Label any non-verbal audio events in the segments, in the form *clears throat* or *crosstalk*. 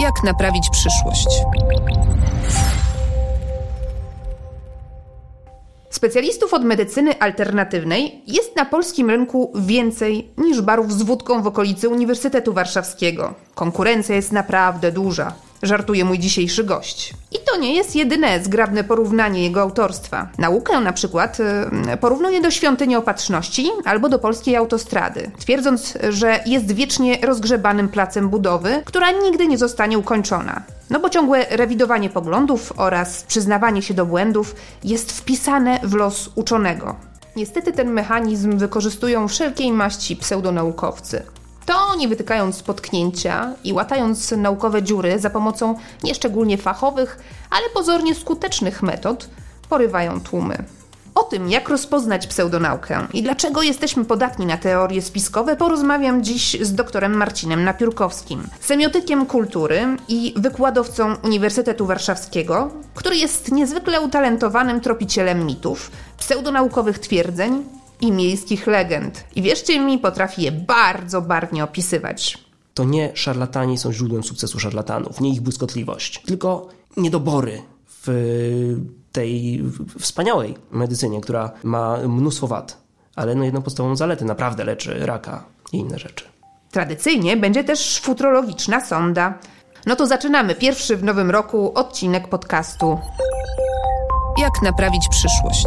Jak naprawić przyszłość? Specjalistów od medycyny alternatywnej jest na polskim rynku więcej niż barów z wódką w okolicy Uniwersytetu Warszawskiego. Konkurencja jest naprawdę duża żartuje mój dzisiejszy gość. I to nie jest jedyne zgrabne porównanie jego autorstwa. Naukę na przykład y, porównuje do świątyni opatrzności albo do polskiej autostrady, twierdząc, że jest wiecznie rozgrzebanym placem budowy, która nigdy nie zostanie ukończona. No bo ciągłe rewidowanie poglądów oraz przyznawanie się do błędów jest wpisane w los uczonego. Niestety ten mechanizm wykorzystują wszelkiej maści pseudonaukowcy. To oni wytykając potknięcia i łatając naukowe dziury za pomocą nieszczególnie fachowych, ale pozornie skutecznych metod, porywają tłumy. O tym, jak rozpoznać pseudonaukę i dlaczego jesteśmy podatni na teorie spiskowe, porozmawiam dziś z doktorem Marcinem Napiórkowskim, semiotykiem kultury i wykładowcą Uniwersytetu Warszawskiego, który jest niezwykle utalentowanym tropicielem mitów, pseudonaukowych twierdzeń i miejskich legend. I wierzcie mi, potrafi je bardzo barwnie opisywać. To nie szarlatani są źródłem sukcesu szarlatanów, nie ich błyskotliwość, tylko niedobory w tej wspaniałej medycynie, która ma mnóstwo wad, ale no jedną podstawową zaletę naprawdę leczy raka i inne rzeczy. Tradycyjnie będzie też futurologiczna sonda. No to zaczynamy pierwszy w nowym roku odcinek podcastu. Jak naprawić przyszłość?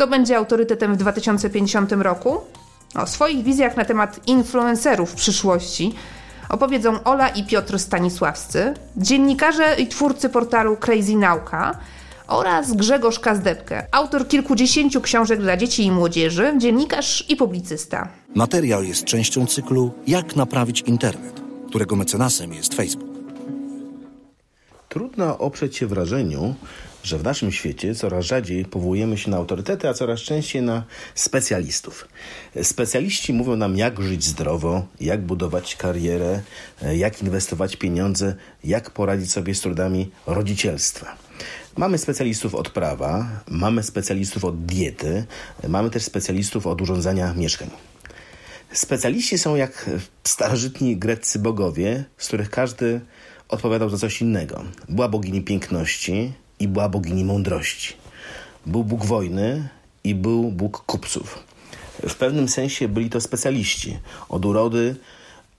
Kto będzie autorytetem w 2050 roku? O swoich wizjach na temat influencerów w przyszłości opowiedzą Ola i Piotr Stanisławscy, dziennikarze i twórcy portalu Crazy Nauka oraz Grzegorz Kazdepkę, autor kilkudziesięciu książek dla dzieci i młodzieży, dziennikarz i publicysta. Materiał jest częścią cyklu Jak naprawić internet, którego mecenasem jest Facebook. Trudno oprzeć się wrażeniu, że w naszym świecie coraz rzadziej powołujemy się na autorytety, a coraz częściej na specjalistów. Specjaliści mówią nam, jak żyć zdrowo, jak budować karierę, jak inwestować pieniądze, jak poradzić sobie z trudami rodzicielstwa. Mamy specjalistów od prawa, mamy specjalistów od diety, mamy też specjalistów od urządzania mieszkań. Specjaliści są jak starożytni greccy bogowie, z których każdy odpowiadał za coś innego. Była bogini piękności, i była bogini mądrości. Był Bóg wojny i był Bóg kupców. W pewnym sensie byli to specjaliści od urody,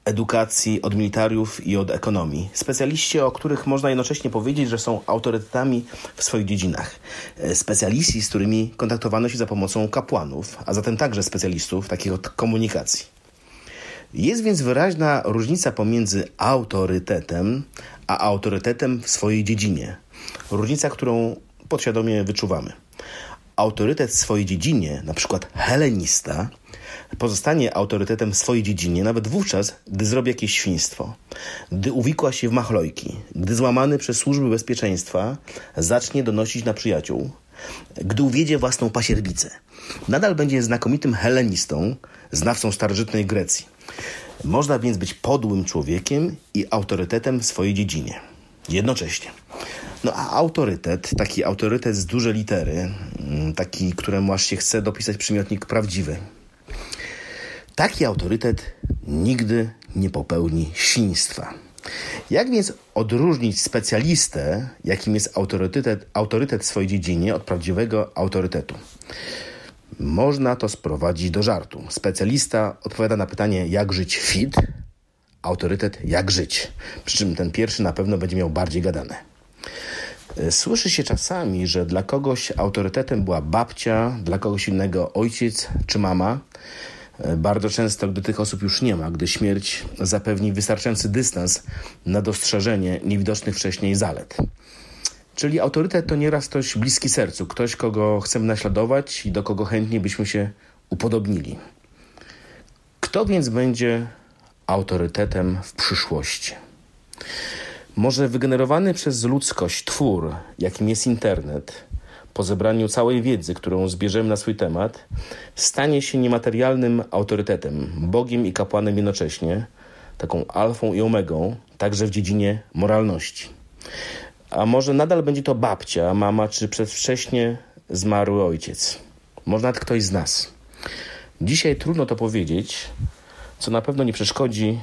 edukacji, od militariów i od ekonomii. Specjaliści, o których można jednocześnie powiedzieć, że są autorytetami w swoich dziedzinach. Specjaliści, z którymi kontaktowano się za pomocą kapłanów, a zatem także specjalistów takich od komunikacji. Jest więc wyraźna różnica pomiędzy autorytetem a autorytetem w swojej dziedzinie. Różnica, którą podświadomie wyczuwamy. Autorytet w swojej dziedzinie, na przykład helenista, pozostanie autorytetem w swojej dziedzinie nawet wówczas, gdy zrobi jakieś świństwo, gdy uwikła się w machlojki, gdy złamany przez służby bezpieczeństwa zacznie donosić na przyjaciół, gdy uwiedzie własną pasierbicę. Nadal będzie znakomitym helenistą, znawcą starożytnej Grecji. Można więc być podłym człowiekiem i autorytetem w swojej dziedzinie. Jednocześnie. No a autorytet, taki autorytet z duże litery, mm, taki, któremu aż się chce dopisać przymiotnik prawdziwy. Taki autorytet nigdy nie popełni świństwa. Jak więc odróżnić specjalistę, jakim jest autorytet, autorytet w swojej dziedzinie, od prawdziwego autorytetu? Można to sprowadzić do żartu. Specjalista odpowiada na pytanie, jak żyć fit, autorytet jak żyć. Przy czym ten pierwszy na pewno będzie miał bardziej gadane. Słyszy się czasami, że dla kogoś autorytetem była babcia, dla kogoś innego ojciec czy mama. Bardzo często, gdy tych osób już nie ma, gdy śmierć zapewni wystarczający dystans na dostrzeżenie niewidocznych wcześniej zalet. Czyli autorytet to nieraz ktoś bliski sercu, ktoś, kogo chcemy naśladować i do kogo chętnie byśmy się upodobnili. Kto więc będzie autorytetem w przyszłości? Może wygenerowany przez ludzkość twór, jakim jest internet, po zebraniu całej wiedzy, którą zbierzemy na swój temat, stanie się niematerialnym autorytetem, Bogiem i kapłanem jednocześnie, taką alfą i omegą, także w dziedzinie moralności. A może nadal będzie to babcia, mama czy przedwcześnie zmarły ojciec. Może nawet ktoś z nas. Dzisiaj trudno to powiedzieć, co na pewno nie przeszkodzi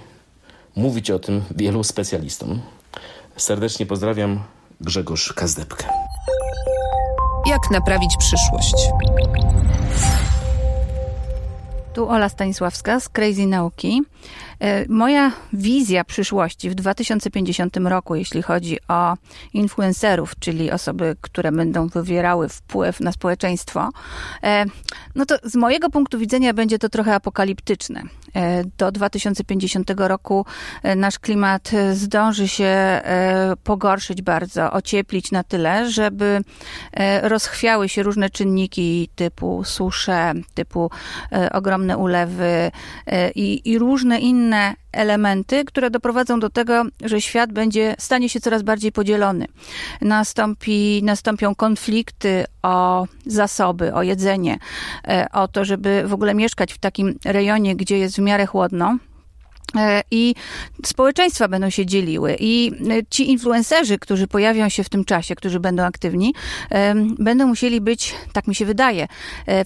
mówić o tym wielu specjalistom. Serdecznie pozdrawiam Grzegorz Kazdepkę. Jak naprawić przyszłość? Tu Ola Stanisławska z Crazy Nauki. E, moja wizja przyszłości w 2050 roku, jeśli chodzi o influencerów, czyli osoby, które będą wywierały wpływ na społeczeństwo, e, no to z mojego punktu widzenia będzie to trochę apokaliptyczne. E, do 2050 roku nasz klimat zdąży się pogorszyć bardzo, ocieplić na tyle, żeby rozchwiały się różne czynniki typu susze, typu ogromne ulewy i, i różne inne elementy, które doprowadzą do tego, że świat będzie, stanie się coraz bardziej podzielony. Nastąpi, nastąpią konflikty o zasoby, o jedzenie, e, o to, żeby w ogóle mieszkać w takim rejonie, gdzie jest w miarę chłodno. E, i społeczeństwa będą się dzieliły. I e, ci influencerzy, którzy pojawią się w tym czasie, którzy będą aktywni, e, będą musieli być, tak mi się wydaje,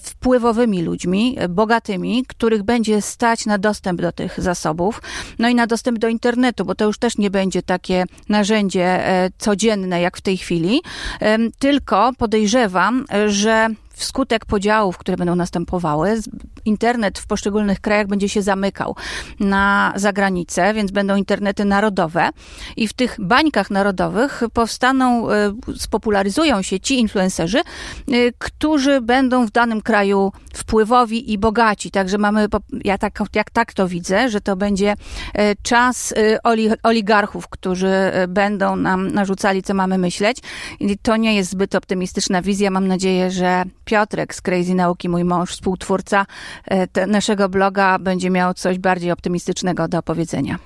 wpływowymi ludźmi, bogatymi, których będzie stać na dostęp do tych zasobów, no i na dostęp do internetu, bo to już też nie będzie takie narzędzie codzienne jak w tej chwili, tylko podejrzewam, że wskutek podziałów, które będą następowały, internet w poszczególnych krajach będzie się zamykał na zagranicę, więc będą internety narodowe i w tych bańkach narodowych powstaną, e, spopularyzują się ci influencerzy, e, którzy będą w danym kraju wpływowi i bogaci. Także mamy, ja tak, jak tak to widzę, że to będzie e, czas oligarchów, którzy będą nam narzucali, co mamy myśleć. I to nie jest zbyt optymistyczna wizja. Mam nadzieję, że Piotrek z Crazy Nauki, mój mąż, współtwórca e, naszego bloga, będzie miał coś bardziej optymistycznego do opowiedzenia.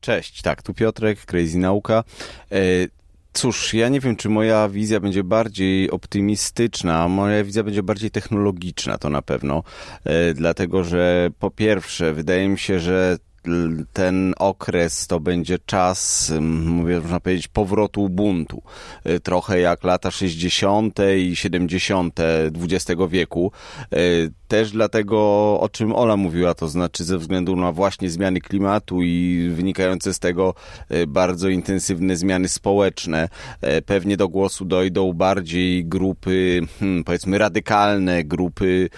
Cześć, tak, tu Piotrek, Crazy Nauka. E, cóż, ja nie wiem, czy moja wizja będzie bardziej optymistyczna, moja wizja będzie bardziej technologiczna, to na pewno. E, dlatego, że po pierwsze, wydaje mi się, że ten okres to będzie czas, mówię, można powiedzieć, powrotu Ubuntu. Y, trochę jak lata 60. i 70. XX wieku. Y, też dlatego, o czym Ola mówiła, to znaczy ze względu na właśnie zmiany klimatu i wynikające z tego y, bardzo intensywne zmiany społeczne. Pewnie do głosu dojdą bardziej grupy, hmm, powiedzmy, radykalne, grupy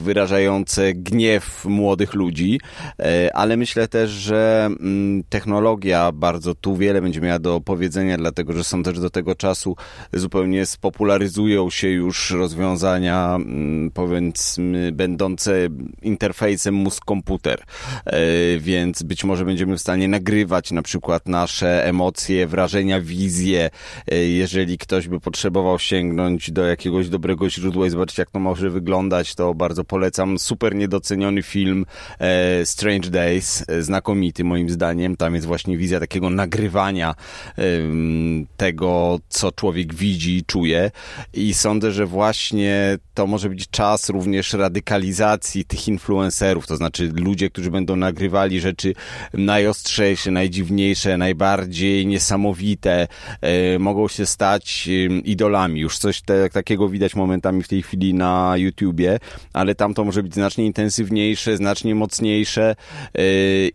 wyrażające gniew młodych ludzi, ale myślę też, że mm, technologia bardzo tu wiele będzie miała do powiedzenia, dlatego że są też do tego czasu zupełnie spopularyzują się już rozwiązania, mm, powiedzmy, będące interfejsem mózg-komputer. E, więc być może będziemy w stanie nagrywać na przykład nasze emocje, wrażenia, wizje. E, jeżeli ktoś by potrzebował sięgnąć do jakiegoś dobrego źródła i zobaczyć, jak to może wyglądać, to bardzo polecam. Super niedoceniony film e, Strange Days znakomity moim zdaniem. Tam jest właśnie wizja takiego nagrywania tego, co człowiek widzi i czuje. I sądzę, że właśnie to może być czas również radykalizacji tych influencerów, to znaczy ludzie, którzy będą nagrywali rzeczy najostrzejsze, najdziwniejsze, najbardziej niesamowite, e, mogą się stać idolami. Już coś te, takiego widać momentami w tej chwili na YouTubie, ale tam to może być znacznie intensywniejsze, znacznie mocniejsze e,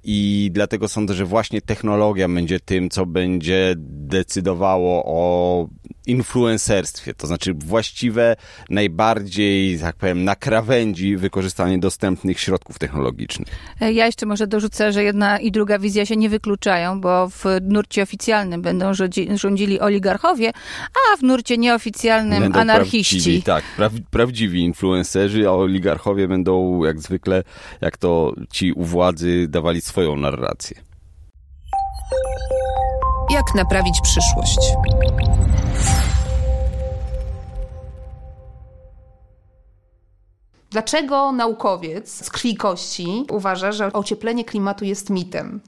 i dlatego sądzę, że właśnie technologia będzie tym, co będzie decydowało o influencerstwie, to znaczy właściwe, najbardziej, tak powiem, na krawędzi wykorzystanie dostępnych środków technologicznych. Ja jeszcze może dorzucę, że jedna i druga wizja się nie wykluczają, bo w nurcie oficjalnym będą rządzili oligarchowie, a w nurcie nieoficjalnym będą anarchiści. Prawdziwi, tak, pra, prawdziwi influencerzy, a oligarchowie będą jak zwykle, jak to ci u władzy dawali swoją narrację. Jak naprawić przyszłość? Dlaczego naukowiec z krwi kości uważa, że ocieplenie klimatu jest mitem?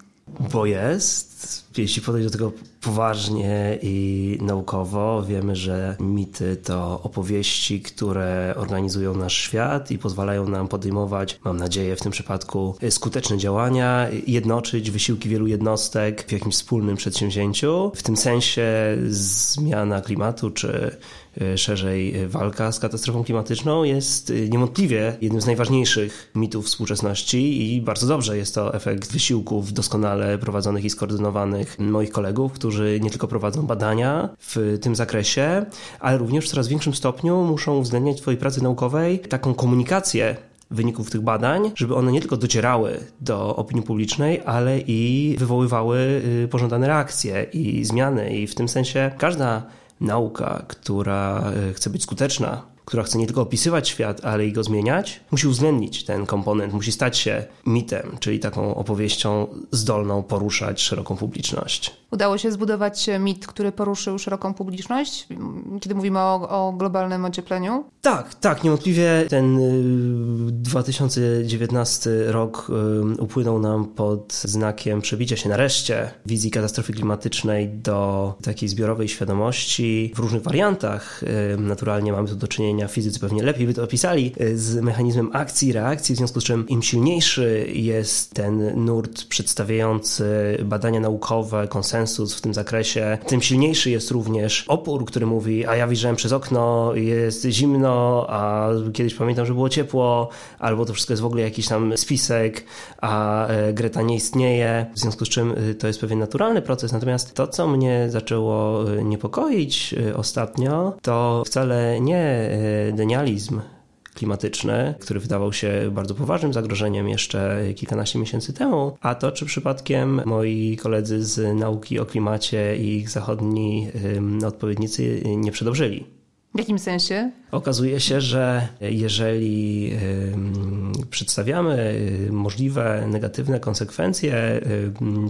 Bo jest. Jeśli podejść do tego poważnie i naukowo, wiemy, że mity to opowieści, które organizują nasz świat i pozwalają nam podejmować, mam nadzieję w tym przypadku, skuteczne działania, jednoczyć wysiłki wielu jednostek w jakimś wspólnym przedsięwzięciu. W tym sensie zmiana klimatu czy E, szerzej walka z katastrofą klimatyczną jest e, niewątpliwie jednym z najważniejszych mitów współczesności i bardzo dobrze jest to efekt wysiłków doskonale prowadzonych i skoordynowanych moich kolegów, którzy nie tylko prowadzą badania w tym zakresie, ale również w coraz większym stopniu muszą uwzględniać w swojej pracy naukowej taką komunikację wyników tych badań, żeby one nie tylko docierały do opinii publicznej, ale i wywoływały y, pożądane reakcje i zmiany. I w tym sensie każda nauka, która e, chce być skuteczna, która chce nie tylko opisywać świat, ale i go zmieniać, musi uwzględnić ten komponent, musi stać się mitem, czyli taką opowieścią zdolną poruszać szeroką publiczność. Udało się zbudować mit, który poruszył szeroką publiczność, kiedy mówimy o, o globalnym ociepleniu? Tak, tak, niewątpliwie ten 2019 y, rok y, upłynął nam pod znakiem przebicia się nareszcie wizji katastrofy klimatycznej do takiej zbiorowej świadomości w różnych wariantach. Y, naturalnie mamy tu do czynienia, fizycy pewnie lepiej by to opisali, z mechanizmem akcji reakcji, w związku z czym im silniejszy jest ten nurt przedstawiający badania naukowe, konsensus w tym zakresie, tym silniejszy jest również opór, który mówi, a ja widziałem przez okno, jest zimno, a kiedyś pamiętam, że było ciepło, albo to wszystko jest w ogóle jakiś tam spisek, a e, Greta nie istnieje, w związku z czym e, to jest pewien naturalny proces. Natomiast to, co mnie zaczęło e, niepokoić ostatnio, to wcale nie denializm klimatyczny, który wydawał się bardzo poważnym zagrożeniem jeszcze kilkanaście miesięcy temu, a to czy przypadkiem moi koledzy z nauki o klimacie i ich zachodni odpowiednicy nie przedobrzyli. W jakim sensie? Okazuje się, że jeżeli przedstawiamy możliwe negatywne konsekwencje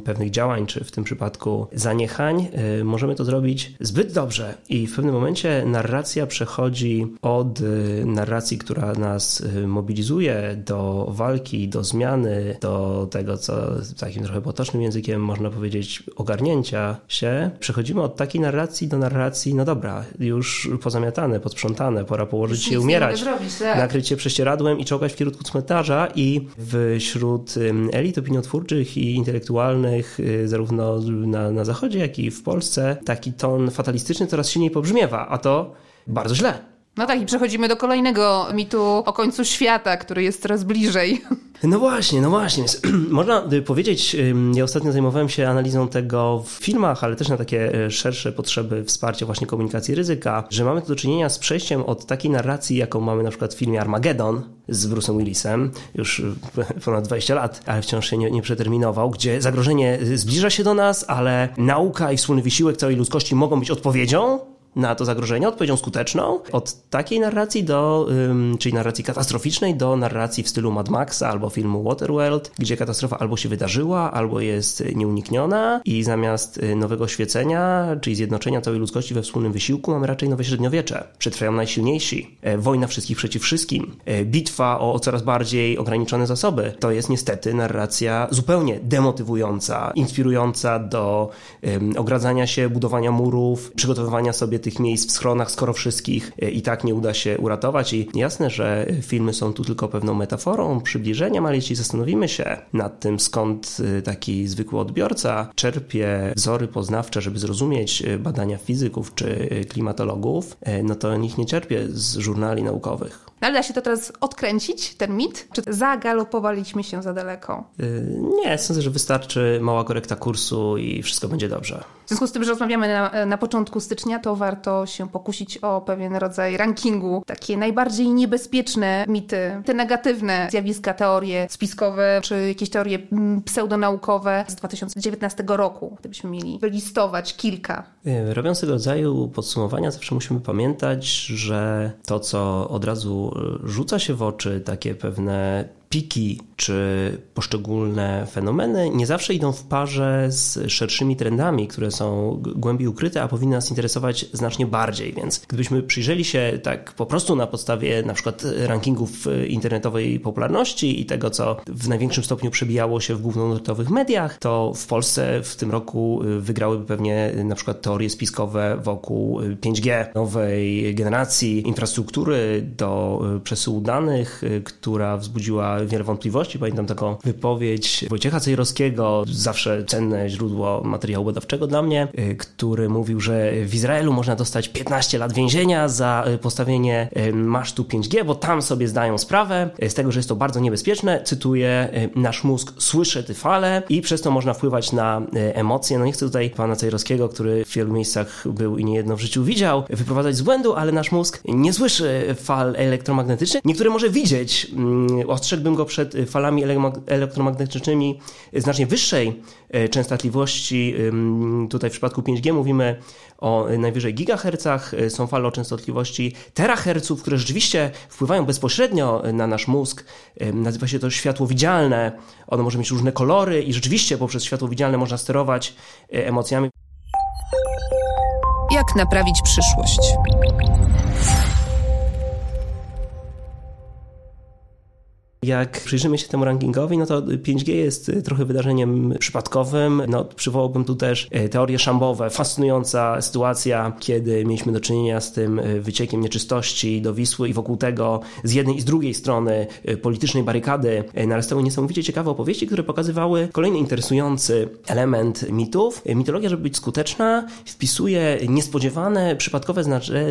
pewnych działań, czy w tym przypadku zaniechań, możemy to zrobić zbyt dobrze i w pewnym momencie narracja przechodzi od narracji, która nas mobilizuje do walki, do zmiany, do tego, co takim trochę potocznym językiem można powiedzieć ogarnięcia się. Przechodzimy od takiej narracji do narracji, no dobra, już pozamiatane, posprzątane, pora położyć się i umierać. Zrobić, tak. Nakryć się prześcieradłem i czołgać w kierunku cmentarza i wśród elit opiniotwórczych i intelektualnych y, zarówno na, na Zachodzie, jak i w Polsce taki ton fatalistyczny coraz silniej pobrzmiewa, a to bardzo źle. No tak, i przechodzimy do kolejnego mitu o końcu świata, który jest coraz bliżej. No właśnie, no właśnie. *clears throat* Można powiedzieć, ja ostatnio zajmowałem się analizą tego w filmach, ale też na takie e, szersze potrzeby wsparcia właśnie komunikacji ryzyka, że mamy tu do czynienia z przejściem od takiej narracji, jaką mamy na przykład w filmie Armageddon z Bruce'em Willisem, już e, *laughs* ponad 20 lat, ale wciąż się nie, nie przeterminował, gdzie zagrożenie zbliża się do nas, ale nauka i wspólny wysiłek całej ludzkości mogą być odpowiedzią na to zagrożenie, odpowiedzią skuteczną, od takiej narracji do, czyli narracji katastroficznej, do narracji w stylu Mad Maxa albo filmu Waterworld, gdzie katastrofa albo się wydarzyła, albo jest nieunikniona i zamiast y, nowego świecenia, czyli zjednoczenia całej ludzkości we wspólnym wysiłku, mamy raczej nowe średniowiecze. Przetrwają najsilniejsi. E, wojna wszystkich przeciw wszystkim. E, bitwa o coraz bardziej ograniczone zasoby. To jest niestety narracja zupełnie demotywująca, inspirująca do ogradzania się, budowania murów, przygotowywania sobie tych miejsc w schronach, skoro wszystkich e, i tak nie uda się uratować. I jasne, że filmy są tu tylko pewną metaforą, przybliżeniem, ale jeśli zastanowimy się nad tym, skąd e, taki zwykły odbiorca czerpie wzory poznawcze, żeby zrozumieć e, badania fizyków czy klimatologów, no to nikt nie czerpie z żurnali naukowych ale da się to teraz odkręcić, ten mit? Czy zagalopowaliśmy się za daleko? Yy, nie, sądzę, że wystarczy mała korekta kursu i wszystko będzie dobrze. W związku z tym, że rozmawiamy na, na początku stycznia, to warto się pokusić o pewien rodzaj rankingu. Takie najbardziej niebezpieczne mity, te negatywne zjawiska, teorie spiskowe, czy jakieś teorie mm, pseudonaukowe z 2019 roku, gdybyśmy mieli wylistować kilka. Yy, robiąc tego rodzaju podsumowania, zawsze musimy pamiętać, że to, co od razu rzuca się w oczy, takie pewne piki czy poszczególne fenomeny nie zawsze idą w parze z szerszymi trendami, które są głębiej ukryte, a powinny nas interesować znacznie bardziej. Więc gdybyśmy przyjrzeli się tak po prostu na podstawie na przykład rankingów internetowej popularności i tego, co w największym stopniu przebijało się w głównonurtowych mediach, to w Polsce w tym roku wygrałyby pewnie na przykład teorie spiskowe wokół 5G, nowej generacji infrastruktury do przesyłu danych, która wzbudziła wiele wątpliwości. Pamiętam taką wypowiedź Wojciecha Cejrowskiego, zawsze cenne źródło materiału badawczego dla mnie, y, który mówił, że w Izraelu można dostać 15 lat więzienia za y, postawienie y, masztu 5G, bo tam sobie zdają sprawę z tego, że jest to bardzo niebezpieczne. Cytuję, nasz mózg słyszy te fale i przez to można wpływać na emocje. No nie chcę tutaj pana Cejrowskiego, który w wielu miejscach był i niejedno w życiu widział, wyprowadzać z błędu, ale nasz mózg nie słyszy fal elektromagnetycznych. Niektóre może widzieć. Mm, ostrzegłbym go przed falami elektromagnetycznymi znacznie wyższej e, częstotliwości. Tutaj w przypadku 5G mówimy o najwyżej gigahercach. Są fale o częstotliwości teraherców, które rzeczywiście wpływają bezpośrednio na nasz mózg. Nazywa się to światło widzialne. Ono może mieć różne kolory i rzeczywiście poprzez światło widzialne można sterować emocjami. Jak naprawić przyszłość? Jak przyjrzymy się temu rankingowi, no to 5G jest trochę wydarzeniem przypadkowym. No, przywołałbym tu też e, teorie szambowe. Fascynująca sytuacja, kiedy mieliśmy do czynienia z tym e, wyciekiem nieczystości do Wisły i wokół tego z jednej i z drugiej strony politycznej barykady narastały niesamowicie ciekawe opowieści, które pokazywały kolejny interesujący element mitów. Mitologia, żeby być skuteczna, wpisuje niespodziewane, przypadkowe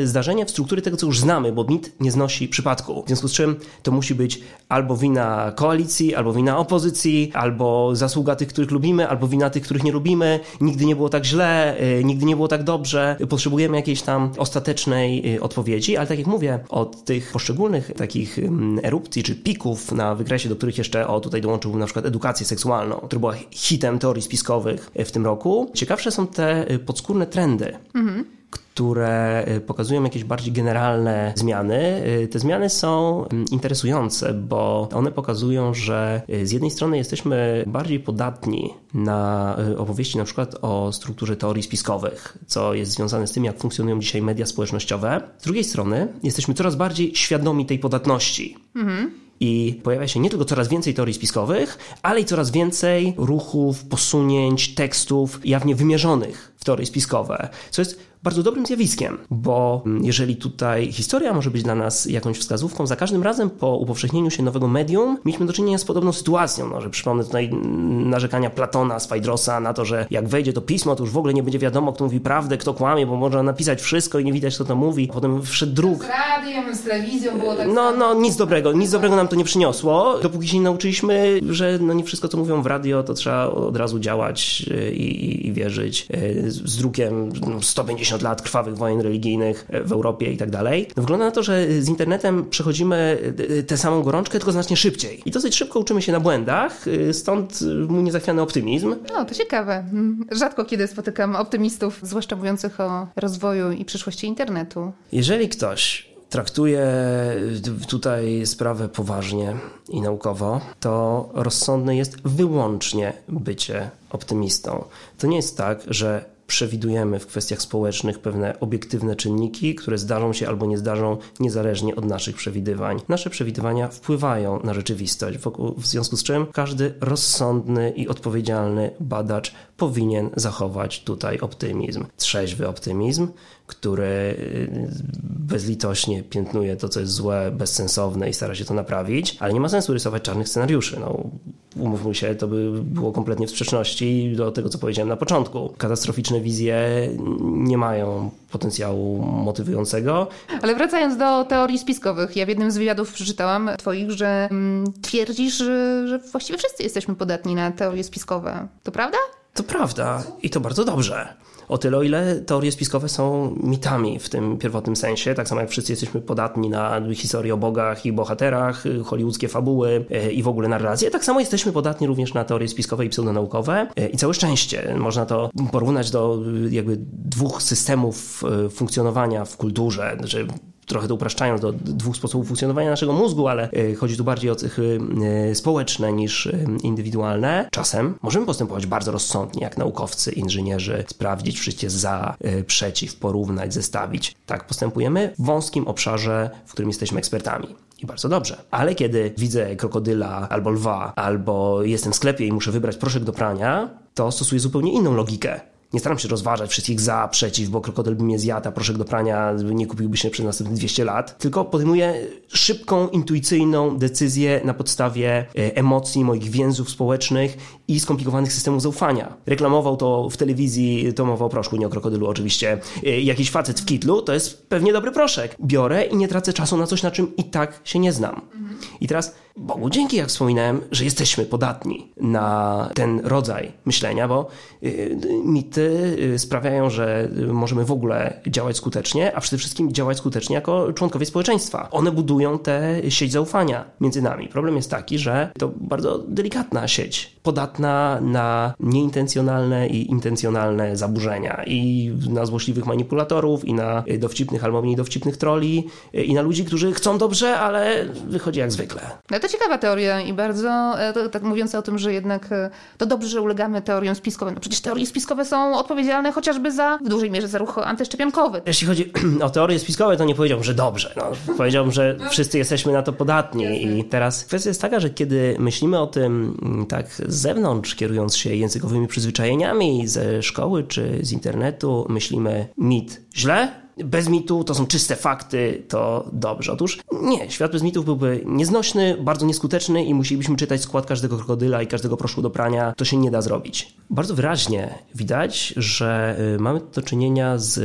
zdarzenie w struktury tego, co już znamy, bo mit nie znosi przypadku. W związku z czym to musi być albo wina koalicji, albo wina opozycji, albo zasługa tych, których lubimy, albo wina tych, których nie lubimy. Nigdy nie było tak źle, y, nigdy nie było tak dobrze. Potrzebujemy jakiejś tam ostatecznej y, odpowiedzi, ale tak jak mówię, od tych poszczególnych takich erupcji czy pików na wykresie, do których jeszcze o tutaj dołączył na przykład edukację seksualną, która była hitem teorii spiskowych w tym roku. Ciekawsze są te y, podskórne trendy. Mhm które y, pokazują jakieś bardziej generalne zmiany. Y, te zmiany są mm, interesujące, bo one pokazują, że y, z jednej strony jesteśmy bardziej podatni na opowieści na przykład o strukturze teorii spiskowych, co jest związane z tym, jak funkcjonują dzisiaj media społecznościowe. Z drugiej strony jesteśmy coraz bardziej świadomi tej podatności. Mhm. I pojawia się nie tylko coraz więcej teorii spiskowych, ale i coraz więcej ruchów, posunięć, tekstów jawnie wymierzonych w teorie spiskowe, co jest bardzo dobrym zjawiskiem, bo jeżeli tutaj historia może być dla nas jakąś wskazówką, za każdym razem po upowszechnieniu się nowego medium mieliśmy do czynienia z podobną sytuacją, no, że przypomnę tutaj narzekania Platona, Swajdrosa na to, że jak wejdzie to pismo, to już w ogóle nie będzie wiadomo, kto mówi prawdę, kto kłamie, bo można napisać wszystko i nie widać, kto to mówi. Potem wszedł druk. Z radiem, z telewizją było tak No, no, nic dobrego, nic dobrego nam to nie przyniosło, dopóki się nie nauczyliśmy, że no nie wszystko, co mówią w radio, to trzeba od razu działać e, i, i, i wierzyć. E, z drukiem 150 no, lat krwawych wojen religijnych w Europie i tak dalej. Wygląda na to, że z internetem przechodzimy y, tę samą gorączkę, tylko znacznie szybciej. I dosyć szybko uczymy się na błędach, y, stąd mój niezachwiany optymizm. No, to ciekawe. Mm, rzadko kiedy spotykam optymistów, zwłaszcza mówiących o rozwoju i przyszłości internetu. Jeżeli ktoś traktuje tutaj sprawę poważnie i naukowo, to rozsądne jest wyłącznie bycie optymistą. To nie jest tak, że przewidujemy w kwestiach społecznych pewne obiektywne czynniki, które zdarzą się albo nie zdarzą niezależnie od naszych przewidywań. Nasze przewidywania wpływają na rzeczywistość, w związku z czym każdy rozsądny i odpowiedzialny badacz powinien zachować tutaj optymizm. Trzeźwy optymizm, który bezlitośnie piętnuje to, co jest złe, bezsensowne i stara się to naprawić, ale nie ma sensu rysować czarnych scenariuszy. No, umówmy się, to by było kompletnie w sprzeczności do tego, co powiedziałem na początku. Katastroficzne wizje nie mają potencjału motywującego. Ale wracając do teorii spiskowych, ja w jednym z wywiadów przeczytałam twoich, że mm, twierdzisz, że, że właściwie wszyscy jesteśmy podatni na teorie spiskowe. To prawda? To prawda i to bardzo dobrze. O tyle, o ile teorie spiskowe są mitami w tym pierwotnym sensie, tak samo jak wszyscy jesteśmy podatni na historię o bogach i bohaterach, hollywoodzkie fabuły e, i w ogóle narracje, tak samo jesteśmy podatni również na teorie spiskowe i pseudonaukowe. E, I całe szczęście można to porównać do e, jakby dwóch systemów funkcjonowania w kulturze, że trochę to upraszczając do dwóch sposobów funkcjonowania naszego mózgu, ale e, chodzi tu bardziej o cechy e, społeczne niż e, indywidualne. Czasem możemy postępować bardzo rozsądnie, jak naukowcy, inżynierzy, sprawdzić wszystkie za, przeciw, porównać, zestawić. Tak postępujemy w wąskim obszarze, w którym jesteśmy ekspertami. I bardzo dobrze. Ale kiedy widzę krokodyla albo lwa, albo jestem w sklepie i muszę wybrać proszek do prania, to stosuję zupełnie inną logikę. Nie staram się rozważać wszystkich za, przeciw, bo krokodyl by mnie zjadł, a proszek do prania nie kupiłby się przez następne 200 lat. Tylko podejmuję szybką, intuicyjną decyzję na podstawie e, emocji, moich więzów społecznych i skomplikowanych systemów zaufania. Reklamował to w telewizji, to mowa o proszku, nie o krokodylu oczywiście. E, jakiś facet w kitlu, to jest pewnie dobry proszek. Biorę i nie tracę czasu na coś, na czym i tak się nie znam. I teraz Bogu dzięki, jak wspominałem, że jesteśmy podatni na ten rodzaj myślenia, bo y, mity sprawiają, że możemy w ogóle działać skutecznie, a przede wszystkim działać skutecznie jako członkowie społeczeństwa. One budują tę sieć zaufania między nami. Problem jest taki, że to bardzo delikatna sieć, podatna na nieintencjonalne i intencjonalne zaburzenia i na złośliwych manipulatorów, i na dowcipnych albo mniej dowcipnych troli, i na ludzi, którzy chcą dobrze, ale wychodzi jak zwykle. No to ciekawa teoria i bardzo, e, tak mówiąc o tym, że jednak e, to dobrze, że ulegamy teoriom spiskowym. No przecież teorie spiskowe są odpowiedzialne chociażby za, w dużej mierze za ruch antyszczepionkowy. Jeśli chodzi *clears throat* o teorie spiskowe, to nie powiedziałbym, że dobrze. No, powiedziałbym, że wszyscy jesteśmy na to podatni i teraz kwestia jest taka, że kiedy myślimy o tym mm, tak z zewnątrz, kierując się językowymi przyzwyczajeniami ze szkoły czy z internetu, myślimy mit źle, bez mitu to są czyste fakty, to dobrze. Otóż nie, świat bez mitów byłby nieznośny, bardzo nieskuteczny i musielibyśmy czytać skład każdego krokodyla i każdego proszku do prania. To się nie da zrobić. Bardzo wyraźnie widać, że y, mamy do czynienia z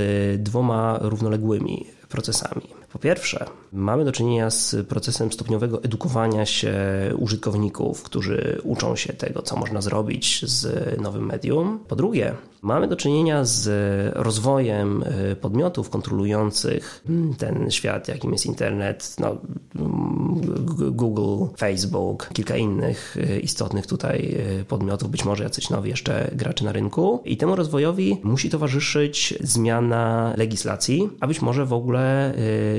dwoma równoległymi procesami. Po pierwsze, mamy do czynienia z procesem stopniowego edukowania się użytkowników, którzy uczą się tego, co można zrobić z nowym medium. Po drugie, mamy do czynienia z rozwojem y, podmiotów kontrolujących ten świat, jakim jest internet, no, Google, Facebook, kilka innych y, istotnych tutaj y, podmiotów, być może jacyś nowi jeszcze gracze na rynku. I temu rozwojowi musi towarzyszyć zmiana legislacji, a być może w ogóle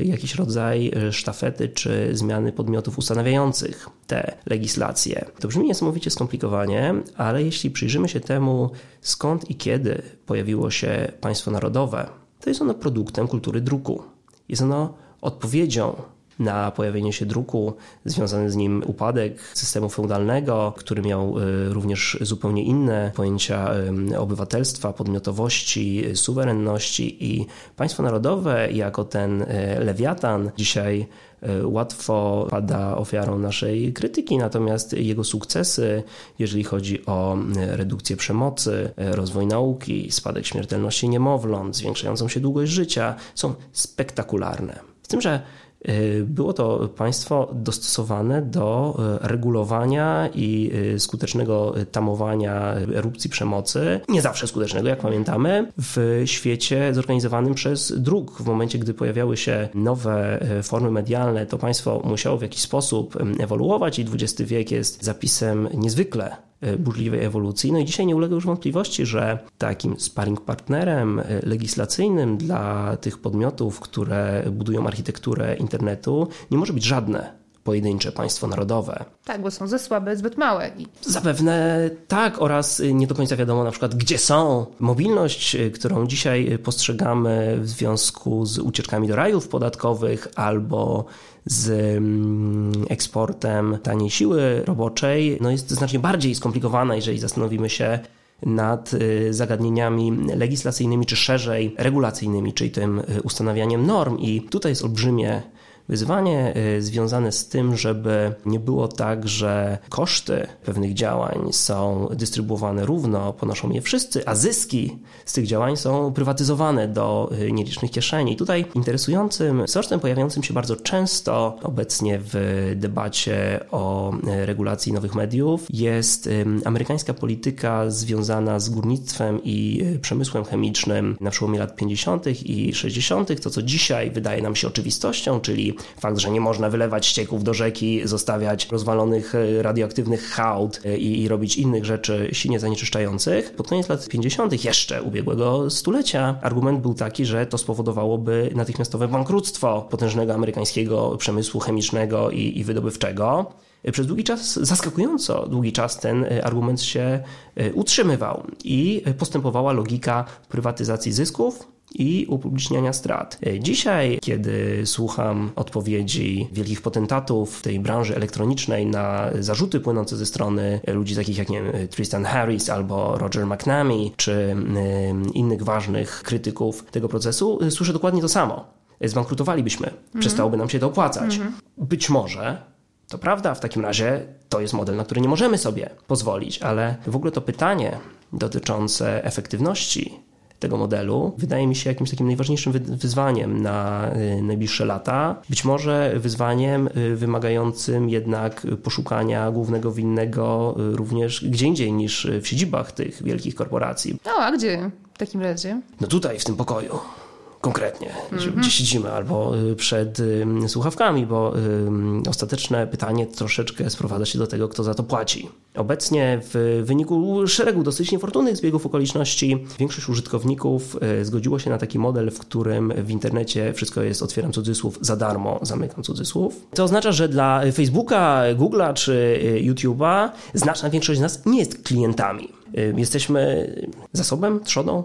jakiś rodzaj e, sztafety czy zmiany podmiotów ustanawiających te legislacje. To brzmi niesamowicie skomplikowanie, ale jeśli przyjrzymy się temu, skąd i kiedy pojawiło się państwo narodowe, to jest ono produktem kultury druku. Jest ono odpowiedzią na pojawienie się druku, związany z nim upadek systemu feudalnego, który miał y, również zupełnie inne pojęcia y, obywatelstwa, podmiotowości, suwerenności i państwo narodowe jako ten y, lewiatan dzisiaj łatwo pada ofiarą naszej krytyki, natomiast jego sukcesy, jeżeli chodzi o redukcję przemocy, rozwój nauki, spadek śmiertelności niemowląt, zwiększającą się długość życia, są spektakularne. Z tym, że było to państwo dostosowane do y, regulowania i y, skutecznego tamowania erupcji przemocy. Nie zawsze skutecznego, jak pamiętamy, w świecie zorganizowanym przez dróg. W momencie, gdy pojawiały się nowe formy medialne, to państwo musiało w jakiś sposób ewoluować i XX wiek jest zapisem niezwykle burzliwej ewolucji. No i dzisiaj nie ulega już wątpliwości, że takim sparring partnerem e, legislacyjnym dla tych podmiotów, które budują architekturę internetu, nie może być żadne pojedyncze państwo narodowe. Tak, bo są za słabe, zbyt małe. Zapewne tak, oraz nie do końca wiadomo na przykład, gdzie są. Mobilność, e, którą dzisiaj postrzegamy w związku z ucieczkami do rajów podatkowych albo z mm, eksportem taniej siły roboczej no jest znacznie bardziej skomplikowana, jeżeli zastanowimy się, nad zagadnieniami legislacyjnymi, czy szerzej regulacyjnymi, czyli tym ustanawianiem norm. I tutaj jest olbrzymie Wyzwanie y, związane z tym, żeby nie było tak, że koszty pewnych działań są dystrybuowane równo, ponoszą je wszyscy, a zyski z tych działań są prywatyzowane do y, nielicznych kieszeni. Tutaj interesującym sortem pojawiającym się bardzo często obecnie w debacie o y, regulacji nowych mediów jest amerykańska polityka związana z górnictwem i przemysłem chemicznym na przełomie lat 50. i 60., to co dzisiaj wydaje nam się oczywistością, czyli fakt, że nie można wylewać ścieków do rzeki, zostawiać rozwalonych e, radioaktywnych hałd e, i, i robić innych rzeczy silnie zanieczyszczających. Pod koniec lat 50. jeszcze ubiegłego stulecia argument był taki, że to spowodowałoby natychmiastowe bankructwo potężnego amerykańskiego przemysłu chemicznego i, i wydobywczego. E, przez długi czas, zaskakująco długi czas, ten argument się utrzymywał i postępowała logika prywatyzacji zysków i upubliczniania strat. Dzisiaj, kiedy słucham odpowiedzi wielkich potentatów tej branży elektronicznej na zarzuty płynące ze strony ludzi takich jak nie wiem, Tristan Harris albo Roger McNamee, czy innych ważnych krytyków tego procesu, słyszę dokładnie to samo. Zbankrutowalibyśmy, mhm. przestałoby nam się to opłacać. Mhm. Być może to prawda, w takim razie to jest model, na który nie możemy sobie pozwolić, ale w ogóle to pytanie dotyczące efektywności tego modelu wydaje mi się jakimś takim najważniejszym wyzwaniem na y, najbliższe lata. Być może wyzwaniem y, wymagającym jednak poszukania głównego winnego y, również gdzie indziej niż w siedzibach tych wielkich korporacji. No, a gdzie w takim razie? No tutaj, w tym pokoju konkretnie, mm-hmm. gdzie siedzimy, albo przed słuchawkami, bo ostateczne pytanie troszeczkę sprowadza się do tego, kto za to płaci. Obecnie w wyniku szeregu dosyć niefortunnych zbiegów okoliczności większość użytkowników zgodziło się na taki model, w którym w internecie wszystko jest, otwieram cudzysłów, za darmo, zamykam cudzysłów. To oznacza, że dla Facebooka, Google'a czy YouTube'a znaczna większość z nas nie jest klientami. Jesteśmy zasobem, trzodą,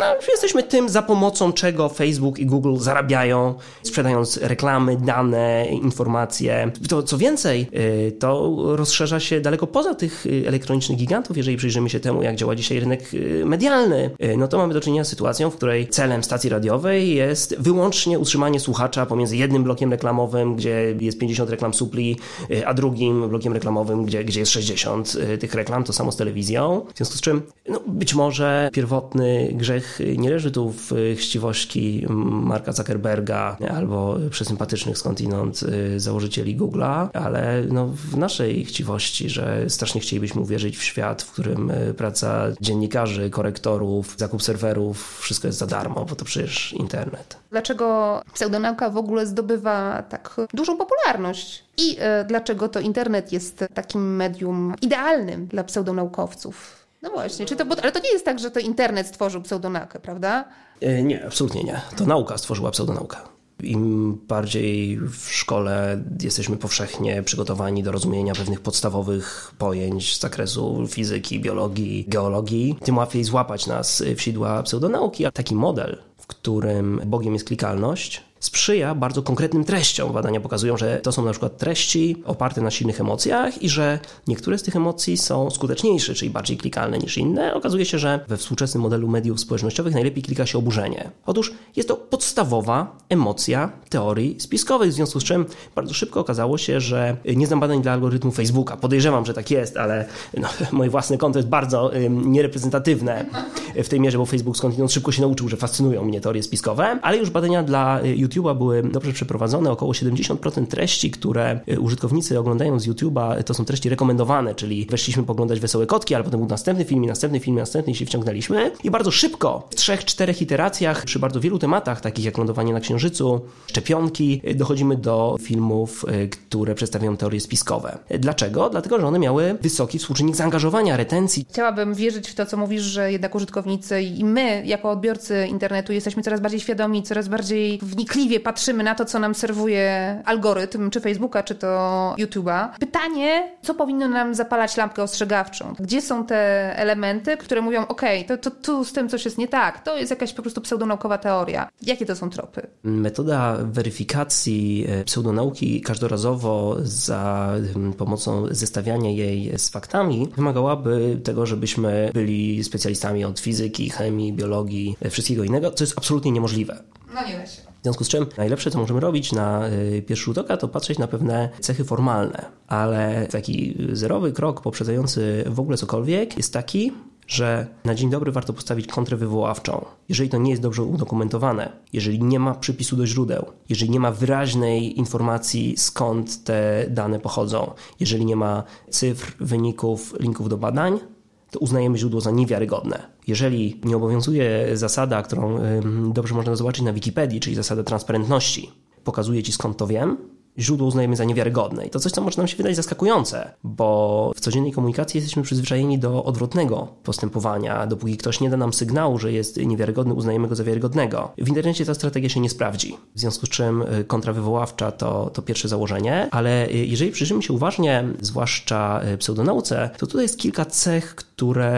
no, jesteśmy tym, za pomocą czego Facebook i Google zarabiają, sprzedając reklamy, dane, informacje. To, co więcej, y, to rozszerza się daleko poza tych y, elektronicznych gigantów. Jeżeli przyjrzymy się temu, jak działa dzisiaj rynek y, medialny, no to mamy do czynienia z sytuacją, w której celem stacji radiowej jest wyłącznie utrzymanie słuchacza pomiędzy jednym blokiem reklamowym, gdzie jest 50 reklam supli, a drugim blokiem reklamowym, gdzie, gdzie jest 60 tych reklam, to samo z telewizją. W związku z czym, no, być może pierwotny grzech nie leży tu w chciwości Marka Zuckerberga albo przesympatycznych skądinąd y, założycieli Google'a, ale no w naszej chciwości, że strasznie chcielibyśmy uwierzyć w świat, w którym y, praca dziennikarzy, korektorów, zakup serwerów, wszystko jest za darmo, bo to przecież internet. Dlaczego pseudonauka w ogóle zdobywa tak dużą popularność? I y, dlaczego to internet jest takim medium idealnym dla pseudonaukowców? No właśnie, czy to, ale to nie jest tak, że to internet stworzył pseudonaukę, prawda? E, nie, absolutnie nie. To nauka stworzyła pseudonaukę. Im bardziej w szkole jesteśmy powszechnie przygotowani do rozumienia pewnych podstawowych pojęć z zakresu fizyki, biologii, geologii, tym łatwiej złapać nas w sidła pseudonauki. A taki model, w którym Bogiem jest klikalność, sprzyja bardzo konkretnym treściom. Badania pokazują, że to są na przykład treści oparte na silnych emocjach i że niektóre z tych emocji są skuteczniejsze, czyli bardziej klikalne niż inne. Okazuje się, że we współczesnym modelu mediów społecznościowych najlepiej klika się oburzenie. Otóż jest to podstawowa emocja teorii spiskowych, w związku z czym bardzo szybko okazało się, że nie znam badań dla algorytmu Facebooka. Podejrzewam, że tak jest, ale no, *laughs* moje własne konto jest bardzo niereprezentatywne w tej mierze, bo Facebook skądinąd szybko się nauczył, że fascynują mnie teorie spiskowe, ale już badania dla YouTube YouTube'a były dobrze przeprowadzone. Około 70% treści, które y, użytkownicy oglądają z YouTube'a, to są treści rekomendowane, czyli weszliśmy poglądać Wesołe Kotki, ale potem był następny film, następny film, następny i się wciągnęliśmy. I bardzo szybko, w trzech, czterech iteracjach, przy bardzo wielu tematach, takich jak lądowanie na Księżycu, szczepionki, y, dochodzimy do filmów, które przedstawiają teorie spiskowe. Dlaczego? Dlatego, że one miały wysoki współczynnik zaangażowania, retencji. Chciałabym wierzyć w to, co mówisz, że jednak użytkownicy i my, jako odbiorcy internetu, jesteśmy coraz bardziej świadomi, coraz bardziej wnikliwie patrzymy na to, co nam serwuje algorytm, czy Facebooka, czy to YouTube'a. Pytanie, co powinno nam zapalać lampkę ostrzegawczą? Gdzie są te elementy, które mówią, ok, to, to tu z tym coś jest nie tak, to jest jakaś po prostu pseudonaukowa teoria. Jakie to są tropy? Metoda weryfikacji e, pseudonauki każdorazowo za pomocą zestawiania jej z faktami wymagałaby tego, żebyśmy byli specjalistami od fizyki, chemii, biologii, e, wszystkiego innego, co jest absolutnie niemożliwe. No nie da się. W związku z czym najlepsze, co możemy robić na y, pierwszy rzut oka, to patrzeć na pewne cechy formalne, ale taki zerowy krok poprzedzający w ogóle cokolwiek jest taki, że na dzień dobry warto postawić kontrę wywoławczą. Jeżeli to nie jest dobrze udokumentowane, jeżeli nie ma przypisu do źródeł, jeżeli nie ma wyraźnej informacji skąd te dane pochodzą, jeżeli nie ma cyfr, wyników, linków do badań, to uznajemy źródło za niewiarygodne. Jeżeli nie obowiązuje zasada, którą dobrze można zobaczyć na Wikipedii, czyli zasada transparentności, pokazuje ci skąd to wiem, źródło uznajemy za niewiarygodne. I to coś, co może nam się wydać zaskakujące, bo w codziennej komunikacji jesteśmy przyzwyczajeni do odwrotnego postępowania. Dopóki ktoś nie da nam sygnału, że jest niewiarygodny, uznajemy go za wiarygodnego. W internecie ta strategia się nie sprawdzi. W związku z czym y, kontrawywoławcza to, to pierwsze założenie, ale y, jeżeli przyjrzymy się uważnie, zwłaszcza y, pseudonauce, to tutaj jest kilka cech, które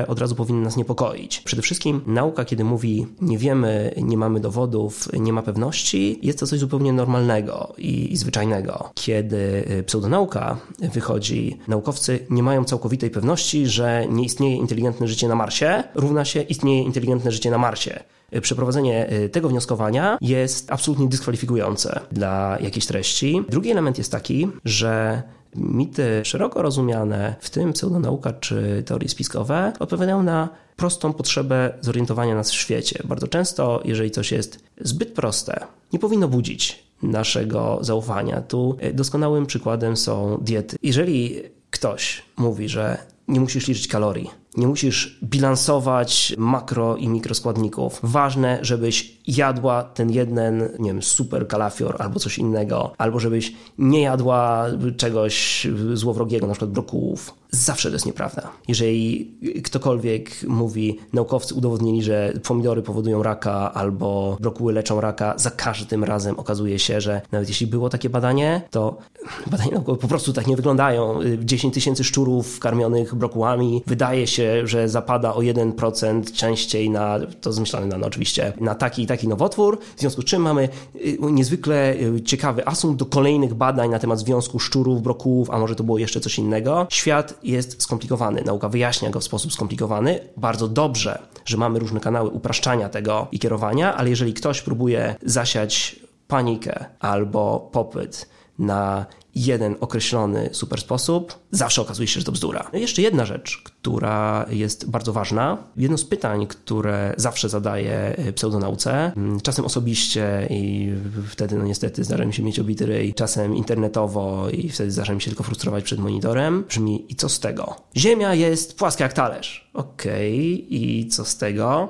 od razu powinny nas niepokoić. Przede wszystkim nauka, kiedy mówi nie wiemy, nie mamy dowodów, nie ma pewności, jest to coś zupełnie normalnego i, i zwyczajnego. Kiedy y, pseudonauka wychodzi, naukowcy nie mają całkowitej pewności, że nie istnieje inteligentne życie na Marsie, równa się istnieje inteligentne życie na Marsie y, przeprowadzenie y, tego wnioskowania jest absolutnie dyskwalifikujące dla jakiejś treści. Drugi element jest taki, że Mity szeroko rozumiane, w tym pseudonauka czy teorie spiskowe, odpowiadają na prostą potrzebę zorientowania nas w świecie. Bardzo często, jeżeli coś jest zbyt proste, nie powinno budzić naszego zaufania. Tu doskonałym przykładem są diety. Jeżeli ktoś mówi, że nie musisz liczyć kalorii, nie musisz bilansować makro i mikroskładników. Ważne, żebyś jadła ten jeden, nie wiem, super kalafior albo coś innego, albo żebyś nie jadła czegoś złowrogiego, na przykład brokułów. Zawsze to jest nieprawda. Jeżeli ktokolwiek mówi, naukowcy udowodnili, że pomidory powodują raka albo brokuły leczą raka, za każdym razem okazuje się, że nawet jeśli było takie badanie, to badania naukowe po prostu tak nie wyglądają. 10 tysięcy szczurów karmionych brokułami wydaje się, że zapada o 1% częściej na, to zmyślane dane oczywiście, na taki i taki nowotwór, w związku z czym mamy y, niezwykle y, ciekawy asumpt do kolejnych badań na temat związku szczurów, brokułów, a może to było jeszcze coś innego. Świat jest skomplikowany, nauka wyjaśnia go w sposób skomplikowany. Bardzo dobrze, że mamy różne kanały upraszczania tego i kierowania, ale jeżeli ktoś próbuje zasiać panikę albo popyt na jeden określony super sposób, zawsze okazuje się, że to bzdura. Jeszcze jedna rzecz, która jest bardzo ważna. Jedno z pytań, które zawsze zadaję pseudonauce, mm, czasem osobiście i wtedy no niestety zdarza mi się mieć obity ryj, czasem internetowo i wtedy zdarza mi się tylko frustrować przed monitorem, brzmi i co z tego? Ziemia jest płaska jak talerz. Okej, okay, i co z tego?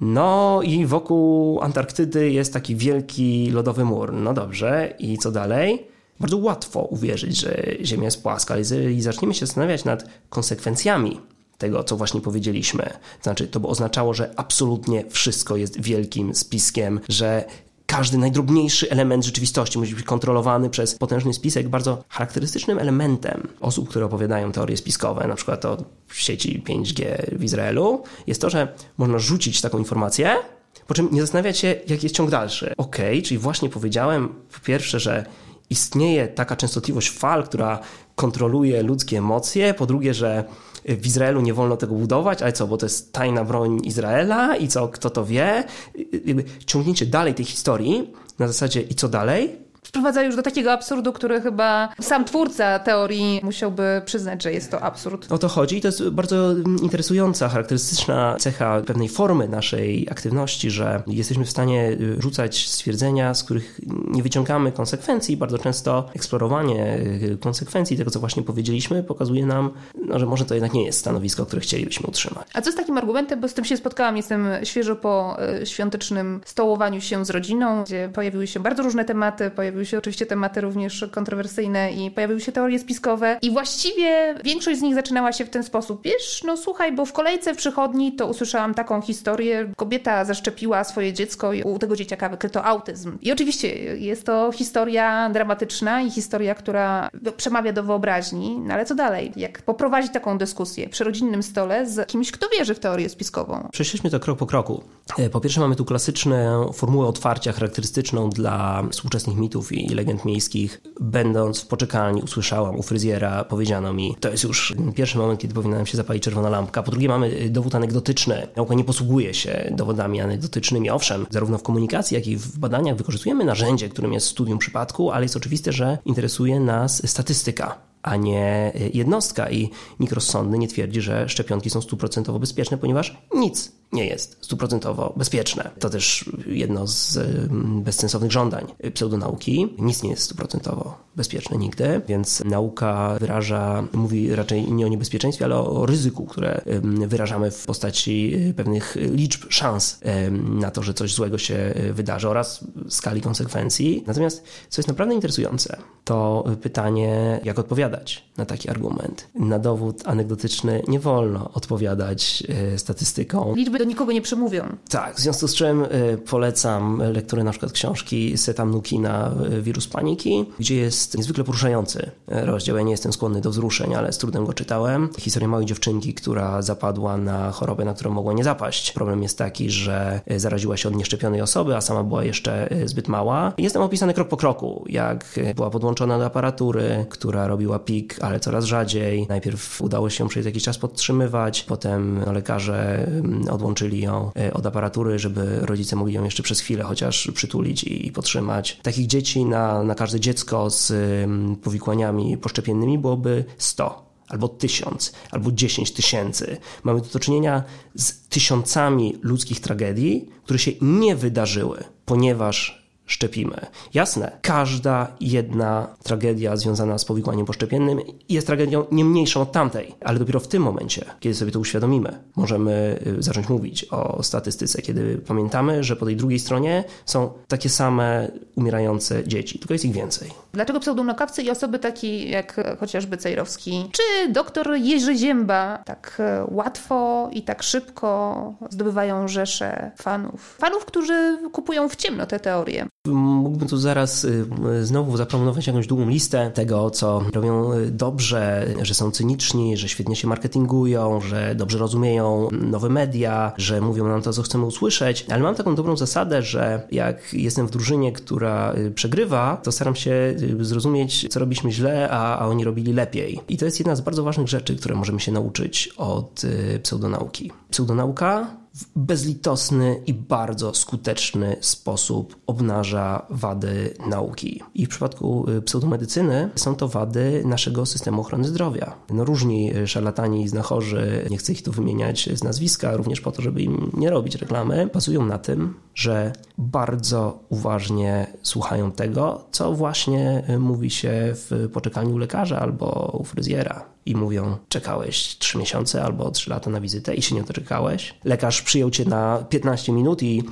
No i wokół Antarktydy jest taki wielki lodowy mur. No dobrze, i co dalej? Bardzo łatwo uwierzyć, że Ziemia jest płaska, ale jeżeli zaczniemy się zastanawiać nad konsekwencjami tego, co właśnie powiedzieliśmy, to znaczy to by oznaczało, że absolutnie wszystko jest wielkim spiskiem, że każdy najdrobniejszy element rzeczywistości musi być kontrolowany przez potężny spisek. Bardzo charakterystycznym elementem osób, które opowiadają teorie spiskowe, na przykład o sieci 5G w Izraelu, jest to, że można rzucić taką informację, po czym nie zastanawiać się, jaki jest ciąg dalszy. Ok, czyli właśnie powiedziałem po pierwsze, że istnieje taka częstotliwość fal, która kontroluje ludzkie emocje, po drugie, że w Izraelu nie wolno tego budować, ale co, bo to jest tajna broń Izraela? I co, kto to wie? Jakby ciągnięcie dalej tej historii na zasadzie i co dalej, sprowadza już do takiego absurdu, który chyba sam twórca teorii musiałby przyznać, że jest to absurd. O to chodzi i to jest bardzo interesująca, charakterystyczna cecha pewnej formy naszej aktywności, że jesteśmy w stanie rzucać stwierdzenia, z których nie wyciągamy konsekwencji. Bardzo często eksplorowanie konsekwencji tego, co właśnie powiedzieliśmy, pokazuje nam, no, że może to jednak nie jest stanowisko, które chcielibyśmy utrzymać. A co z takim argumentem, bo z tym się spotkałam, jestem świeżo po e, świątecznym stołowaniu się z rodziną, gdzie pojawiły się bardzo różne tematy, pojawiły pojawiły się oczywiście tematy również kontrowersyjne i pojawiły się teorie spiskowe i właściwie większość z nich zaczynała się w ten sposób. Wiesz, no słuchaj, bo w kolejce w przychodni to usłyszałam taką historię. Kobieta zaszczepiła swoje dziecko i u tego dzieciaka wykryto autyzm. I oczywiście jest to historia dramatyczna i historia, która przemawia do wyobraźni, no ale co dalej? Jak poprowadzić taką dyskusję przy rodzinnym stole z kimś, kto wierzy w teorię spiskową? Przeszliśmy to krok po kroku. E, po pierwsze mamy tu klasyczną formułę otwarcia charakterystyczną dla współczesnych mitów i legend miejskich. Będąc w poczekalni usłyszałam u fryzjera, powiedziano mi, to jest już pierwszy moment, kiedy powinna nam się zapalić czerwona lampka. Po drugie mamy dowód anegdotyczny. Nauka nie posługuje się dowodami anegdotycznymi. Owszem, zarówno w komunikacji, jak i w badaniach wykorzystujemy narzędzie, którym jest studium przypadku, ale jest oczywiste, że interesuje nas statystyka a nie jednostka. I nikt rozsądny nie twierdzi, że szczepionki są stuprocentowo bezpieczne, ponieważ nic nie jest stuprocentowo bezpieczne. To też jedno z bezsensownych żądań pseudonauki. Nic nie jest stuprocentowo bezpieczne nigdy, więc nauka wyraża, mówi raczej nie o niebezpieczeństwie, ale o ryzyku, które wyrażamy w postaci y, pewnych liczb szans na to, że coś złego się y, wydarzy oraz skali konsekwencji. Natomiast co jest naprawdę interesujące, to pytanie, jak odpowiadać na taki argument. Na dowód anegdotyczny nie wolno odpowiadać y, statystyką. Liczby do nikogo nie przemówią. Tak, w związku z czym polecam lekturę na przykład książki Seta Nukina Wirus Paniki, gdzie jest niezwykle poruszający rozdział. Ja nie jestem skłonny do wzruszeń, ale z trudem go czytałem. Historia małej dziewczynki, która zapadła na chorobę, na którą mogła nie zapaść. Problem jest taki, że zaraziła się od nieszczepionej osoby, a sama była jeszcze zbyt mała. Jest tam opisany krok po kroku, jak była podłączona do aparatury, która robiła pik, ale coraz rzadziej. Najpierw udało się przez jakiś czas podtrzymywać, potem lekarze mm, odłączyli ją e, od aparatury, żeby rodzice mogli ją jeszcze przez chwilę chociaż przytulić i podtrzymać. Takich dzieci na, na każde dziecko z powikłaniami poszczepiennymi byłoby 100 albo tysiąc, albo dziesięć tysięcy. Mamy tu do czynienia z tysiącami ludzkich tragedii, które się nie wydarzyły, ponieważ szczepimy. Jasne, każda jedna tragedia związana z powikłaniem poszczepiennym jest tragedią nie mniejszą od tamtej, ale dopiero w tym momencie, kiedy sobie to uświadomimy, możemy y, zacząć mówić o statystyce, kiedy pamiętamy, że po tej drugiej stronie są takie same umierające dzieci, tylko jest ich więcej. Dlaczego pseudonaukowcy i osoby takie jak chociażby Cejrowski czy doktor Jerzy Zięba tak e, łatwo i tak szybko zdobywają rzesze fanów? Fanów, którzy kupują w ciemno te teorie. Mógłbym tu zaraz y, znowu zaproponować jakąś długą listę tego, co robią y, dobrze, że są cyniczni, że świetnie się marketingują, że dobrze rozumieją nowe media, że mówią nam to, co chcemy usłyszeć, ale mam taką dobrą zasadę, że jak jestem w drużynie, która y, przegrywa, to staram się zrozumieć, co robiliśmy źle, a, a oni robili lepiej. I to jest jedna z bardzo ważnych rzeczy, które możemy się nauczyć od pseudonauki. Pseudonauka w bezlitosny i bardzo skuteczny sposób obnaża wady nauki. I w przypadku y, pseudomedycyny są to wady naszego systemu ochrony zdrowia. No różni szarlatani i znachorzy, nie chcę ich tu wymieniać z nazwiska, również po to, żeby im nie robić reklamy, bazują na tym, że bardzo uważnie słuchają tego, co właśnie y, mówi się w poczekaniu u lekarza albo u fryzjera i mówią: Czekałeś 3 miesiące albo 3 lata na wizytę i się nie doczekałeś. Lekarz przyjął cię na 15 minut i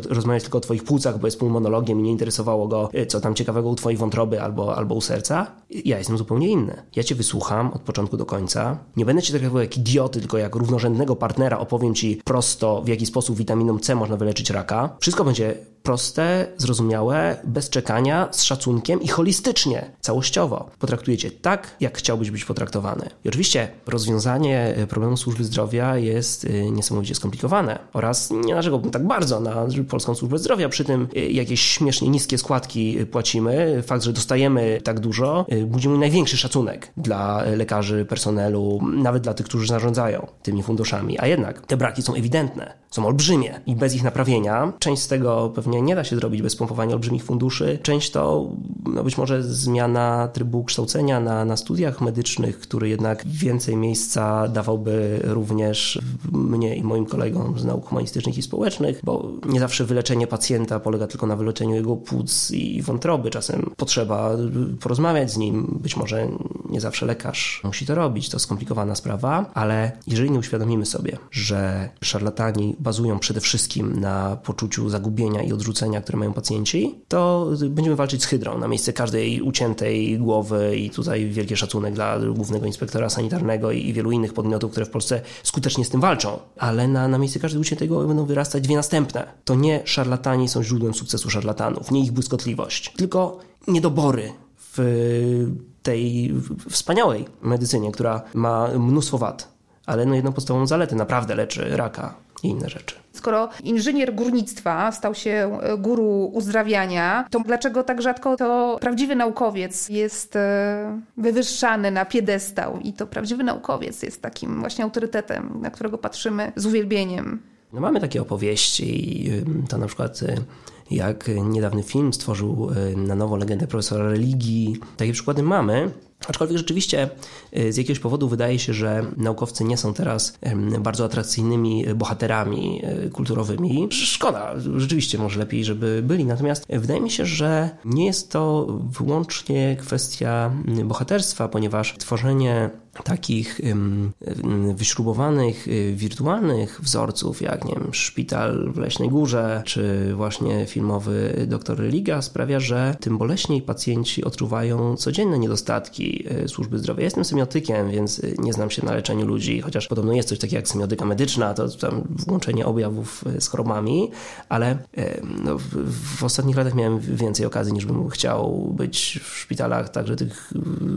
chciał rozmawiać tylko o twoich płucach, bo jest pulmonologiem i nie interesowało go, y, co tam ciekawego u twojej wątroby albo, albo u serca. Ja jestem zupełnie inny. Ja cię wysłucham od początku do końca. Nie będę cię traktował jak idioty, tylko jak równorzędnego partnera. Opowiem ci prosto, w jaki sposób witaminą C można wyleczyć raka. Wszystko będzie proste, zrozumiałe, bez czekania, z szacunkiem i holistycznie, całościowo. Potraktuję cię tak, jak chciałbyś być potraktowany. I oczywiście rozwiązanie y, problemu służby zdrowia jest y, niesamowicie skomplikowane oraz nie narzekałbym tak bardzo na polską służbę zdrowia, przy tym y, jakieś śmiesznie niskie składki płacimy. Fakt, że dostajemy tak dużo, budzi mój największy szacunek dla lekarzy, personelu, nawet dla tych, którzy zarządzają tymi funduszami. A jednak te braki są ewidentne, są olbrzymie i bez ich naprawienia, część z tego pewnie nie da się zrobić bez pompowania olbrzymich funduszy, część to no być może zmiana trybu kształcenia na, na studiach medycznych, który jednak więcej miejsca dawałby również mnie i moim kolegom z nauk humanistycznych i społecznych, bo nie zawsze wyleczenie pacjenta polega tylko na wyleczeniu jego płuc i wątroby. Czasem potrzeba porozmawiać z nim, być może Nie zawsze lekarz musi to robić, to skomplikowana sprawa, ale jeżeli nie uświadomimy sobie, że szarlatani bazują przede wszystkim na poczuciu zagubienia i odrzucenia, które mają pacjenci, to będziemy walczyć z hydrą na miejsce każdej uciętej głowy i tutaj wielki szacunek dla głównego inspektora sanitarnego i wielu innych podmiotów, które w Polsce skutecznie z tym walczą. Ale na, na miejsce każdej uciętej głowy będą wyrastać dwie następne. To nie szarlatani są źródłem sukcesu szarlatanów, nie ich błyskotliwość, tylko niedobory w tej wspaniałej medycynie, która ma mnóstwo wad, ale no jedną podstawową zaletę, naprawdę leczy raka i inne rzeczy. Skoro inżynier górnictwa stał się e, guru uzdrawiania, to dlaczego tak rzadko to prawdziwy naukowiec jest e, wywyższany na piedestał i to prawdziwy naukowiec jest takim właśnie autorytetem, na którego patrzymy z uwielbieniem? No mamy takie opowieści, to na przykład y, jak niedawny film stworzył y, na nowo legendę profesora religii. Takie przykłady mamy. Aczkolwiek rzeczywiście y, z jakiegoś powodu wydaje się, że naukowcy nie są teraz bardzo atrakcyjnymi bohaterami kulturowymi. Szkoda, rzeczywiście może lepiej, żeby byli. Natomiast wydaje mi się, że nie jest to wyłącznie kwestia bohaterstwa, ponieważ tworzenie takich wyśrubowanych, y, wirtualnych wzorców, jak nie wiem, szpital w Leśnej Górze, czy właśnie filmowy Doktor Religa sprawia, że tym boleśniej pacjenci odczuwają codzienne niedostatki y, służby zdrowia. Ja jestem semiotykiem, więc y, nie znam się na leczeniu ludzi, chociaż podobno jest coś takiego jak semiotyka medyczna, to tam włączenie objawów z chorobami, ale no, w ostatnich latach miałem więcej okazji niż bym chciał być w szpitalach, także tych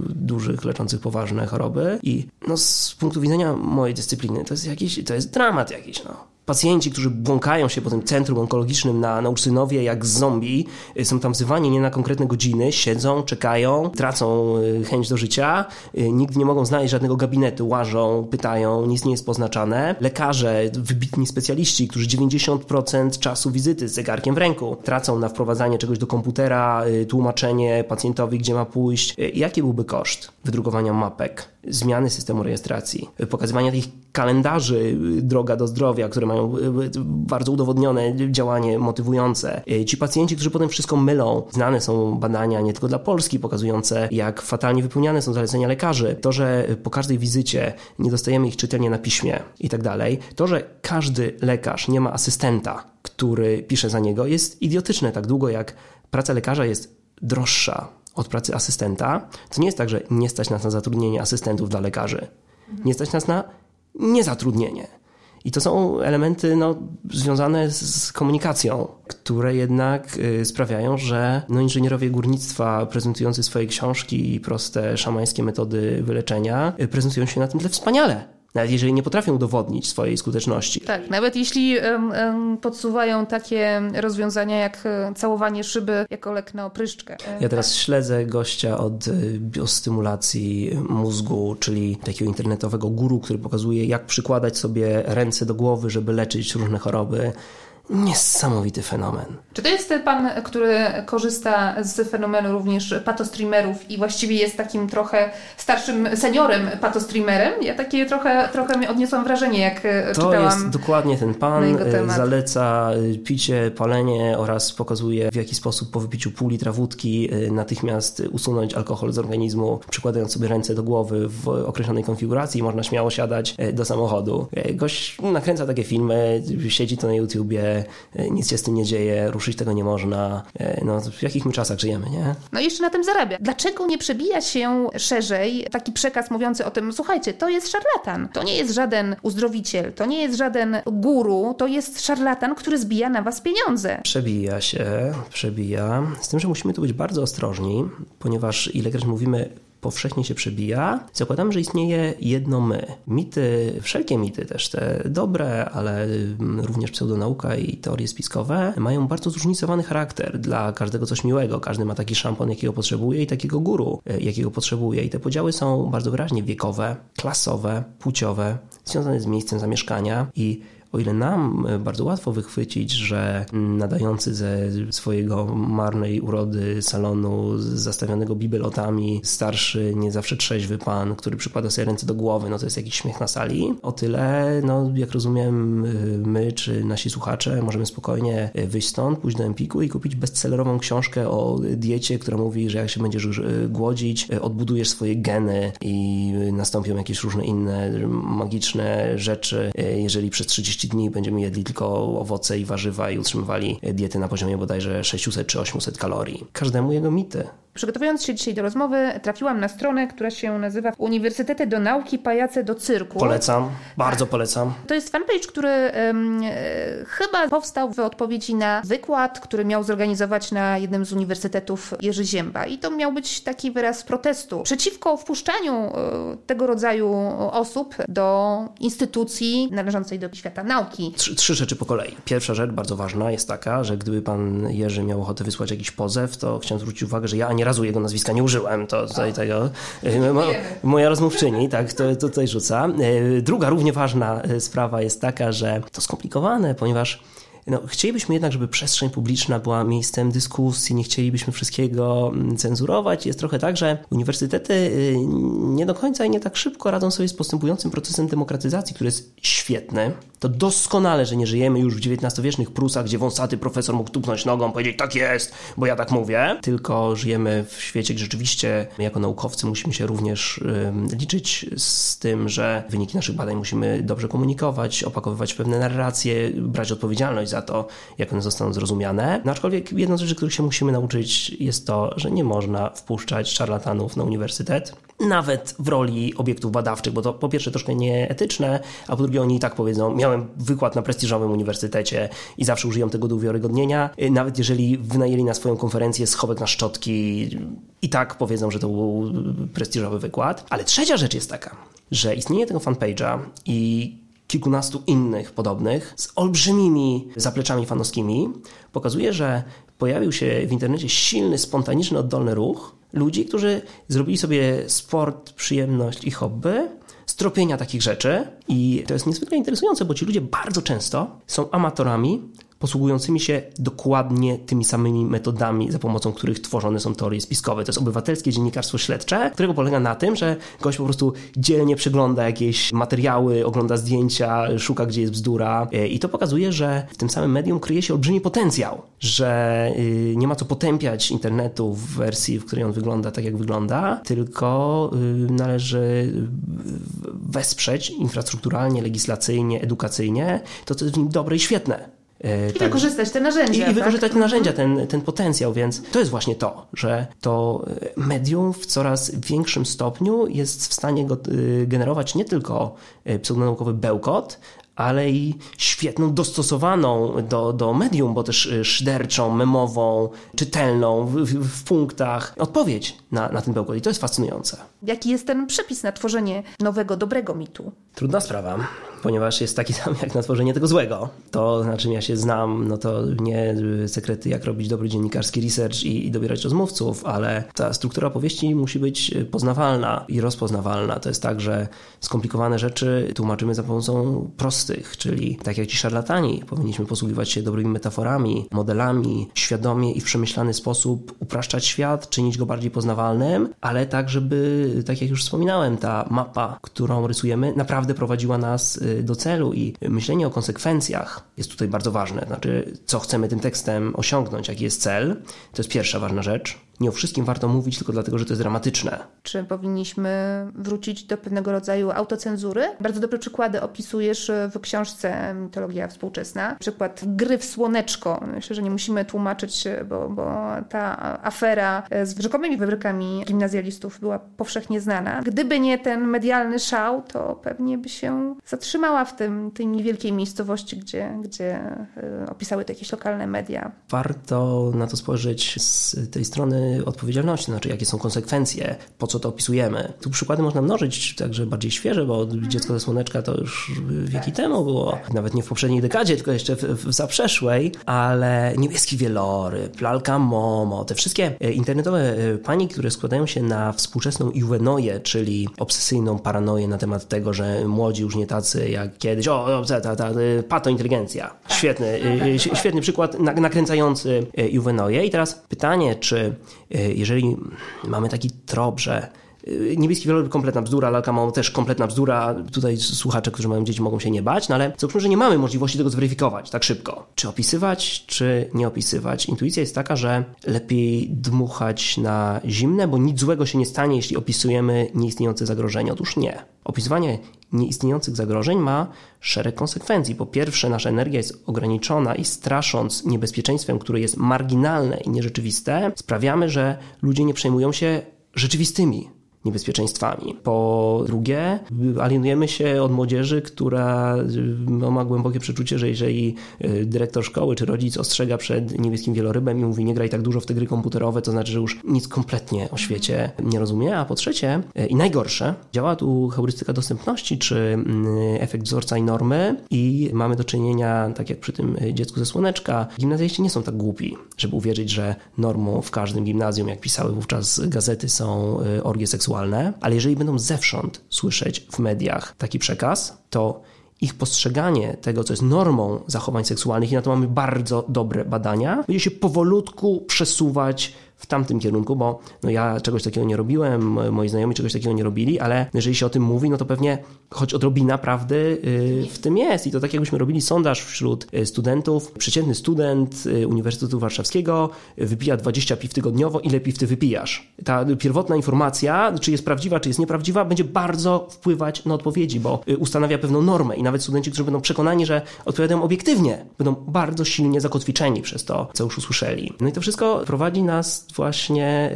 dużych, leczących poważne choroby i no, z punktu widzenia mojej dyscypliny to jest jakiś, to jest dramat jakiś, no pacjenci, którzy błąkają się po tym centrum onkologicznym na, na Ursynowie jak zombie, y, są tam wzywani nie na konkretne godziny, siedzą, czekają, tracą y, chęć do życia, y, nigdy nie mogą znaleźć żadnego gabinetu, łażą, pytają, nic nie jest poznaczane. Lekarze, wybitni specjaliści, którzy 90% czasu wizyty z zegarkiem w ręku tracą na wprowadzanie czegoś do komputera, tłumaczenie pacjentowi, gdzie ma pójść. Jaki byłby koszt wydrukowania mapek, zmiany systemu rejestracji, pokazywania tych kalendarzy Droga do Zdrowia, które mają bardzo udowodnione działanie motywujące. Ci pacjenci, którzy potem wszystko mylą, znane są badania nie tylko dla Polski, pokazujące jak fatalnie wypełniane są zalecenia lekarzy. To, że po każdej wizycie nie dostajemy ich czytelnie na piśmie i tak dalej. To, że każdy lekarz nie ma asystenta, który pisze za niego, jest idiotyczne tak długo jak praca lekarza jest droższa od pracy asystenta, to nie jest tak, że nie stać nas na zatrudnienie asystentów dla lekarzy. Nie stać nas na niezatrudnienie. I to są elementy no, związane z komunikacją, które jednak y, sprawiają, że no, inżynierowie górnictwa prezentujący swoje książki i proste szamańskie metody wyleczenia y, prezentują się na tym tle wspaniale nawet jeżeli nie potrafią udowodnić swojej skuteczności. Tak, nawet jeśli um, um, podsuwają takie rozwiązania jak e, całowanie szyby jako lek na opryszczkę. Ja teraz tak. śledzę gościa od e, biostymulacji mózgu, czyli takiego internetowego guru, który pokazuje jak przykładać sobie ręce do głowy, żeby leczyć różne choroby. Niesamowity fenomen. Czy to jest pan, który korzysta z fenomenu również patostreamerów i właściwie jest takim trochę starszym seniorem patostreamerem? Ja takie trochę, trochę odniosłam wrażenie, jak to czytałam. To jest dokładnie ten pan. E, zaleca e, picie, palenie oraz pokazuje w jaki sposób po wypiciu pół litra wódki e, natychmiast usunąć alkohol z organizmu, przykładając sobie ręce do głowy w określonej konfiguracji można śmiało siadać do samochodu. Gość nakręca takie filmy, siedzi to na YouTubie, E, nic się z tym nie dzieje, ruszyć tego nie można. E, no, w jakich my czasach żyjemy, nie? No i jeszcze na tym zarabia. Dlaczego nie przebija się szerzej taki przekaz mówiący o tym, słuchajcie, to jest szarlatan, to nie jest żaden uzdrowiciel, to nie jest żaden guru, to jest szarlatan, który zbija na was pieniądze. Przebija się, przebija. Z tym, że musimy tu być bardzo ostrożni, ponieważ ilekroć mówimy powszechnie się przebija, zakładamy, że istnieje jedno my. Mity, wszelkie mity też te dobre, ale mm, również pseudonauka i teorie spiskowe mają bardzo zróżnicowany charakter. Dla każdego coś miłego. Każdy ma taki szampon, jakiego potrzebuje i takiego guru, e, jakiego potrzebuje. I te podziały są bardzo wyraźnie wiekowe, klasowe, płciowe, związane z miejscem zamieszkania i o ile nam bardzo łatwo wychwycić, że nadający ze swojego marnej urody salonu zastawionego bibelotami starszy, nie zawsze trzeźwy pan, który przykłada sobie ręce do głowy, no to jest jakiś śmiech na sali. O tyle, no jak rozumiem, my czy nasi słuchacze możemy spokojnie wyjść stąd, pójść do Empiku i kupić bestsellerową książkę o diecie, która mówi, że jak się będziesz głodzić, odbudujesz swoje geny i nastąpią jakieś różne inne magiczne rzeczy, jeżeli przez 30 dni będziemy jedli tylko owoce i warzywa i utrzymywali diety na poziomie bodajże 600 czy 800 kalorii. Każdemu jego mity. Przygotowując się dzisiaj do rozmowy, trafiłam na stronę, która się nazywa Uniwersytety do Nauki Pajace do Cyrku. Polecam, bardzo tak. polecam. To jest fanpage, który e, chyba powstał w odpowiedzi na wykład, który miał zorganizować na jednym z uniwersytetów Jerzy Zięba. I to miał być taki wyraz protestu przeciwko wpuszczaniu e, tego rodzaju osób do instytucji należącej do świata nauki. Trzy, trzy rzeczy po kolei. Pierwsza rzecz, bardzo ważna, jest taka, że gdyby pan Jerzy miał ochotę wysłać jakiś pozew, to chciałem zwrócić uwagę, że ja ani razu jego nazwiska nie użyłem. To tutaj tego, e, mo, moja rozmówczyni, tak, to, to tutaj rzuca. E, druga równie ważna e, sprawa jest taka, że to skomplikowane, ponieważ no, chcielibyśmy jednak, żeby przestrzeń publiczna była miejscem dyskusji, nie chcielibyśmy wszystkiego mm, cenzurować. Jest trochę tak, że uniwersytety y, nie do końca i nie tak szybko radzą sobie z postępującym procesem demokratyzacji, który jest świetny. To doskonale, że nie żyjemy już w XIX-wiecznych Prusach, gdzie wąsaty profesor mógł tupnąć nogą, powiedzieć tak jest, bo ja tak mówię. Tylko żyjemy w świecie, gdzie rzeczywiście jako naukowcy musimy się również liczyć z tym, że wyniki naszych badań musimy dobrze komunikować, opakowywać pewne narracje, brać odpowiedzialność za to, jak one zostaną zrozumiane. No aczkolwiek jedną z rzeczy, których się musimy nauczyć jest to, że nie można wpuszczać szarlatanów na uniwersytet, nawet w roli obiektów badawczych, bo to po pierwsze troszkę nieetyczne, a po drugie oni i tak powiedzą, miałem wykład na prestiżowym uniwersytecie i zawsze użyją tego do uwiarygodnienia, nawet jeżeli wynajęli na swoją konferencję schowek na szczotki, i tak powiedzą, że to był prestiżowy wykład. Ale trzecia rzecz jest taka, że istnienie tego fanpage'a i kilkunastu innych podobnych z olbrzymimi zapleczami fanowskimi, pokazuje, że pojawił się w internecie silny, spontaniczny, oddolny ruch ludzi, którzy zrobili sobie sport, przyjemność i hobby z tropienia takich rzeczy. I to jest niezwykle interesujące, bo ci ludzie bardzo często są amatorami, posługującymi się dokładnie tymi samymi metodami, za pomocą których tworzone są teorie spiskowe. To jest obywatelskie dziennikarstwo śledcze, którego polega na tym, że gość po prostu dzielnie przegląda jakieś materiały, ogląda zdjęcia, szuka gdzie jest bzdura e, i to pokazuje, że w tym samym medium kryje się olbrzymi potencjał, że y, nie ma co potępiać internetu w wersji, w której on wygląda tak, jak wygląda, tylko y, należy wesprzeć infrastrukturalnie, legislacyjnie, edukacyjnie to, co jest w nim dobre i świetne. E, I tak, wykorzystać te narzędzia. I, tak? i wykorzystać te narzędzia, ten, ten potencjał, więc to jest właśnie to, że to e, medium w coraz większym stopniu jest w stanie go, e, generować nie tylko pseudonaukowy bełkot, ale i świetną, dostosowaną do, do medium, bo też szyderczą, memową, czytelną, w, w, w punktach odpowiedź na, na ten bełkot. I to jest fascynujące. Jaki jest ten przepis na tworzenie nowego, dobrego mitu? Trudna sprawa ponieważ jest taki *laughs* sam jak na tworzenie tego złego. To, na czym ja się znam, no to nie sekrety, jak robić dobry dziennikarski research i, i dobierać rozmówców, ale ta struktura powieści musi być poznawalna i rozpoznawalna. To jest tak, że skomplikowane rzeczy tłumaczymy za pomocą prostych, czyli tak jak ci szarlatani, powinniśmy posługiwać się dobrymi metaforami, modelami, świadomie i w przemyślany sposób upraszczać świat, czynić go bardziej poznawalnym, ale tak, żeby, tak jak już wspominałem, ta mapa, którą rysujemy, naprawdę prowadziła nas Y, do celu i myślenie o konsekwencjach jest tutaj bardzo ważne. Znaczy, co chcemy tym tekstem osiągnąć, jaki jest cel, to jest pierwsza ważna rzecz nie o wszystkim warto mówić tylko dlatego, że to jest dramatyczne. Czy powinniśmy wrócić do pewnego rodzaju autocenzury? Bardzo dobre przykłady opisujesz w książce Mitologia Współczesna. Przykład gry w słoneczko. Myślę, że nie musimy tłumaczyć, bo, bo ta afera z rzekomymi wybrykami gimnazjalistów była powszechnie znana. Gdyby nie ten medialny szał, to pewnie by się zatrzymała w tym, tej niewielkiej miejscowości, gdzie, gdzie e, opisały to jakieś lokalne media. Warto na to spojrzeć z tej strony odpowiedzialności, znaczy jakie są konsekwencje, po co to opisujemy. Tu przykłady można mnożyć, także bardziej świeże, bo dziecko ze słoneczka to już wieki temu było, nawet nie w poprzedniej dekadzie, tylko jeszcze w, w zaprzeszłej, ale niebieski wieloryb, lalka Momo, te wszystkie e, internetowe e, pani, które składają się na współczesną juwenoję, czyli obsesyjną paranoję na temat tego, że młodzi już nie tacy jak kiedyś, o, ta, ta, ta pato inteligencja. Świetny, świetny przykład nakręcający juwenoję. I teraz pytanie, czy jeżeli mamy taki trop, że niebieski wieloryb kompletna bzdura, lalka mamo też kompletna bzdura. Tutaj słuchacze, którzy mają dzieci mogą się nie bać, no ale załóżmy, że nie mamy możliwości tego zweryfikować tak szybko. Czy opisywać, czy nie opisywać? Intuicja jest taka, że lepiej dmuchać na zimne, bo nic złego się nie stanie, jeśli opisujemy nieistniejące zagrożenie. Otóż nie. Opisywanie nieistniejących zagrożeń ma szereg konsekwencji. Po pierwsze, nasza energia jest ograniczona i strasząc niebezpieczeństwem, które jest marginalne i nierzeczywiste, sprawiamy, że ludzie nie przejmują się rzeczywistymi niebezpieczeństwami. Po drugie, alienujemy się od młodzieży, która no, ma głębokie przeczucie, że jeżeli y, dyrektor szkoły czy rodzic ostrzega przed niebieskim wielorybem i mówi nie graj tak dużo w te gry komputerowe, to znaczy, że już nic kompletnie o świecie nie rozumie. A po trzecie, y, i najgorsze, działa tu heurystyka dostępności czy efekt wzorca i normy i mamy do czynienia, tak jak przy tym dziecku ze słoneczka, gimnazjaliści nie są tak głupi, żeby uwierzyć, że normą w każdym gimnazjum, jak pisały wówczas gazety, są y, orgie seksualne seksualne, ale jeżeli będą zewsząd słyszeć w mediach taki przekaz, to ich postrzeganie tego, co jest normą zachowań seksualnych, i na to mamy bardzo dobre badania, będzie się powolutku przesuwać w tamtym kierunku, bo no ja czegoś takiego nie robiłem, moi znajomi czegoś takiego nie robili, ale jeżeli się o tym mówi, no to pewnie choć odrobina prawdy y, w tym jest. I to tak jakbyśmy robili sondaż wśród y, studentów. Przeciętny student y, Uniwersytetu Warszawskiego wypija 20 piw tygodniowo. Ile piw ty wypijasz? Ta pierwotna informacja, czy jest prawdziwa, czy jest nieprawdziwa, będzie bardzo wpływać na odpowiedzi, bo ustanawia pewną normę i nawet studenci, którzy będą przekonani, że odpowiadają obiektywnie, będą bardzo silnie zakotwiczeni przez to, co już usłyszeli. No i to wszystko prowadzi nas właśnie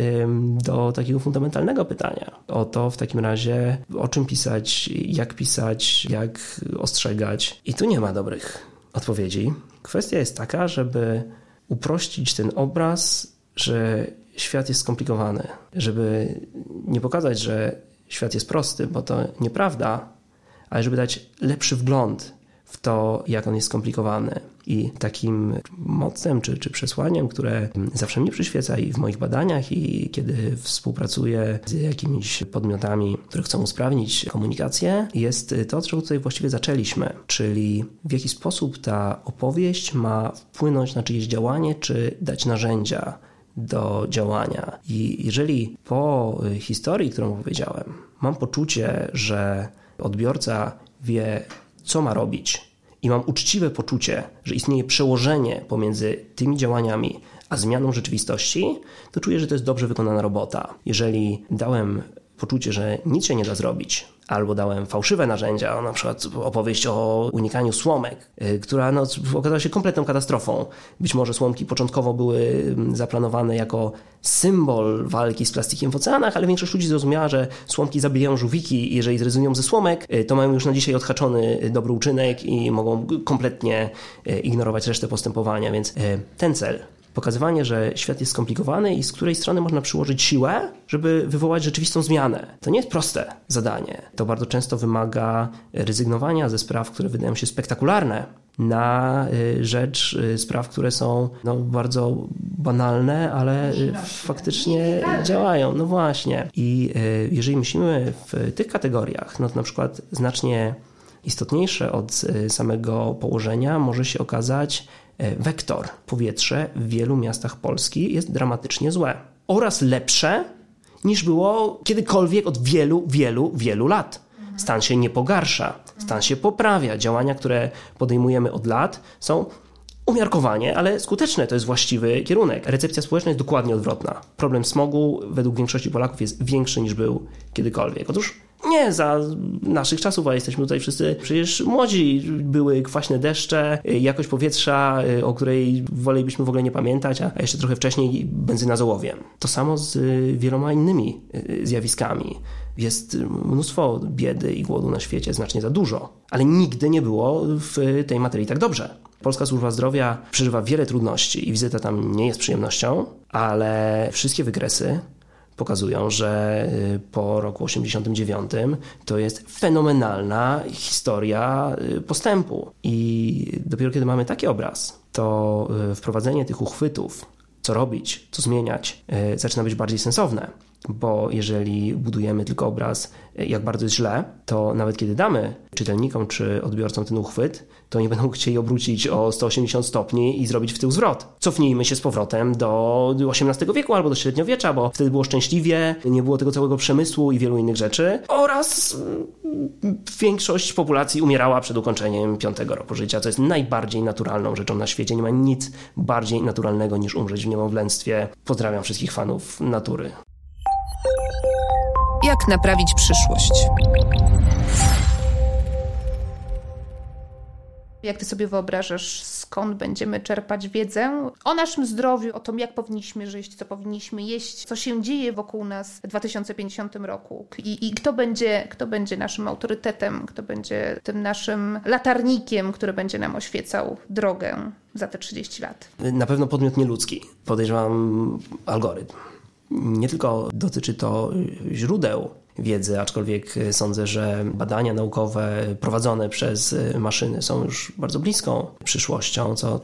do takiego fundamentalnego pytania o to w takim razie, o czym pisać, jak pisać, jak ostrzegać. I tu nie ma dobrych odpowiedzi. Kwestia jest taka, żeby uprościć ten obraz, że świat jest skomplikowany, żeby nie pokazać, że świat jest prosty, bo to nieprawda, ale żeby dać lepszy wgląd w to, jak on jest skomplikowany. I takim mocem czy, czy przesłaniem, które zawsze mnie przyświeca i w moich badaniach, i kiedy współpracuję z jakimiś podmiotami, które chcą usprawnić komunikację, jest to, od czego tutaj właściwie zaczęliśmy, czyli w jaki sposób ta opowieść ma wpłynąć na czyjeś działanie, czy dać narzędzia do działania. I jeżeli po historii, którą powiedziałem, mam poczucie, że odbiorca wie, co ma robić, i mam uczciwe poczucie, że istnieje przełożenie pomiędzy tymi działaniami a zmianą rzeczywistości, to czuję, że to jest dobrze wykonana robota. Jeżeli dałem poczucie, że nic się nie da zrobić, albo dałem fałszywe narzędzia, na przykład opowieść o unikaniu słomek, y, która no, okazała się kompletną katastrofą. Być może słomki początkowo były mm, zaplanowane jako symbol walki z plastikiem w oceanach, ale większość ludzi zrozumiała, że słomki zabijają żółwiki i jeżeli zrezygnują ze słomek, y, to mają już na dzisiaj odhaczony dobry uczynek i mogą kompletnie y, ignorować resztę postępowania, więc ten cel pokazywanie, że świat jest skomplikowany i z której strony można przyłożyć siłę, żeby wywołać rzeczywistą zmianę. To nie jest proste zadanie. To bardzo często wymaga rezygnowania ze spraw, które wydają się spektakularne, na y, rzecz y, spraw, które są no, bardzo banalne, ale y, faktycznie działają. No właśnie. I jeżeli myślimy w tych kategoriach, no to na przykład znacznie istotniejsze od samego położenia może się okazać wektor powietrze w wielu miastach Polski jest dramatycznie złe oraz lepsze niż było kiedykolwiek od wielu, wielu, wielu lat. Stan się nie pogarsza, stan się poprawia. Działania, które podejmujemy od lat są umiarkowanie, ale skuteczne. To jest właściwy kierunek. Recepcja społeczna jest dokładnie odwrotna. Problem smogu według większości Polaków jest większy niż był kiedykolwiek. Otóż nie za naszych czasów, a jesteśmy tutaj wszyscy przecież młodzi. Były kwaśne deszcze, jakość powietrza, y, o której wolelibyśmy w ogóle nie pamiętać, a jeszcze trochę wcześniej benzyna z ołowiem. To samo z y, wieloma innymi y, zjawiskami. Jest mnóstwo biedy i głodu na świecie, znacznie za dużo, ale nigdy nie było w tej materii tak dobrze. Polska służba zdrowia przeżywa wiele trudności i wizyta tam nie jest przyjemnością, ale wszystkie wykresy pokazują, że y, po roku 89 to jest fenomenalna historia y, postępu. I dopiero kiedy mamy taki obraz, to y, wprowadzenie tych uchwytów, co robić, co zmieniać, zaczyna być bardziej sensowne bo jeżeli budujemy tylko obraz, jak bardzo jest źle, to nawet kiedy damy czytelnikom czy odbiorcom ten uchwyt, to nie będą chcieli obrócić o 180 stopni i zrobić w tył zwrot. Cofnijmy się z powrotem do XVIII wieku albo do średniowiecza, bo wtedy było szczęśliwie, nie było tego całego przemysłu i wielu innych rzeczy oraz mm, większość populacji umierała przed ukończeniem piątego roku życia, co jest najbardziej naturalną rzeczą na świecie. Nie ma nic bardziej naturalnego niż umrzeć w niemowlęctwie. Pozdrawiam wszystkich fanów natury. Jak naprawić przyszłość? Jak ty sobie wyobrażasz, skąd będziemy czerpać wiedzę o naszym zdrowiu, o tym, jak powinniśmy żyć, co powinniśmy jeść, co się dzieje wokół nas w 2050 roku i, i kto, będzie, kto będzie naszym autorytetem, kto będzie tym naszym latarnikiem, który będzie nam oświecał drogę za te 30 lat? Na pewno podmiot nieludzki. Podejrzewam algorytm. Nie tylko dotyczy to źródeł wiedzy, aczkolwiek sądzę, że badania naukowe prowadzone przez maszyny są już bardzo bliską przyszłością, co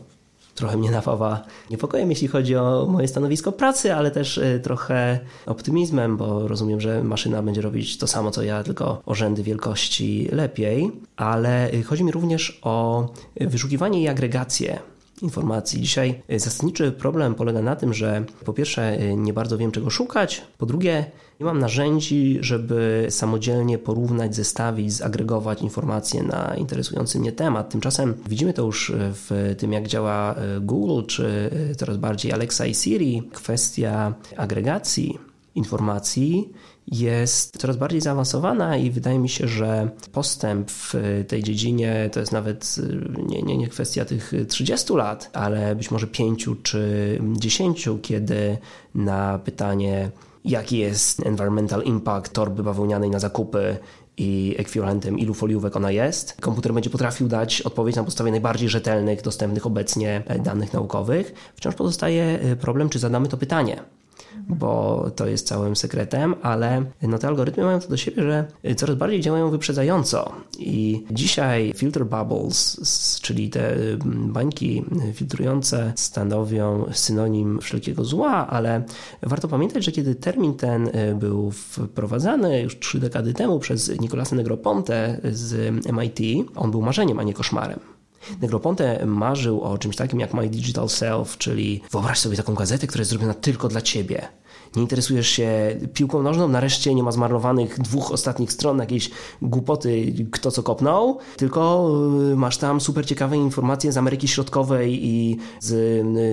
trochę mnie napawa niepokojem, jeśli chodzi o moje stanowisko pracy, ale też y, trochę optymizmem, bo rozumiem, że maszyna będzie robić to samo co ja, tylko o rzędy wielkości lepiej. Ale y, chodzi mi również o wyszukiwanie i agregację informacji. Dzisiaj e, zasadniczy problem polega na tym, że po pierwsze e, nie bardzo wiem czego szukać, po drugie nie mam narzędzi, żeby samodzielnie porównać, zestawić, zagregować informacje na interesujący mnie temat. Tymczasem widzimy to już e, w tym, jak działa Google, czy coraz bardziej Alexa i Siri. Kwestia agregacji informacji jest coraz bardziej zaawansowana i wydaje mi się, że postęp w tej dziedzinie to jest nawet nie, nie, nie kwestia tych 30 lat, ale być może 5 czy 10, kiedy na pytanie, jaki jest environmental impact torby bawełnianej na zakupy i ekwiwalentem ilu foliówek ona jest. Komputer będzie potrafił dać odpowiedź na podstawie najbardziej rzetelnych, dostępnych obecnie danych naukowych. Wciąż pozostaje problem, czy zadamy to pytanie bo to jest całym sekretem, ale no te algorytmy mają to do siebie, że coraz bardziej działają wyprzedzająco i dzisiaj filter bubbles, czyli te bańki filtrujące stanowią synonim wszelkiego zła, ale warto pamiętać, że kiedy termin ten był wprowadzany już trzy dekady temu przez Nicolasa Negroponte z MIT, on był marzeniem, a nie koszmarem. Negroponte marzył o czymś takim jak My Digital Self, czyli wyobraź sobie taką gazetę, która jest zrobiona tylko dla ciebie. Nie interesujesz się piłką nożną, nareszcie nie ma zmarnowanych dwóch ostatnich stron jakiejś głupoty, kto co kopnął, tylko y, masz tam super ciekawe informacje z Ameryki Środkowej i z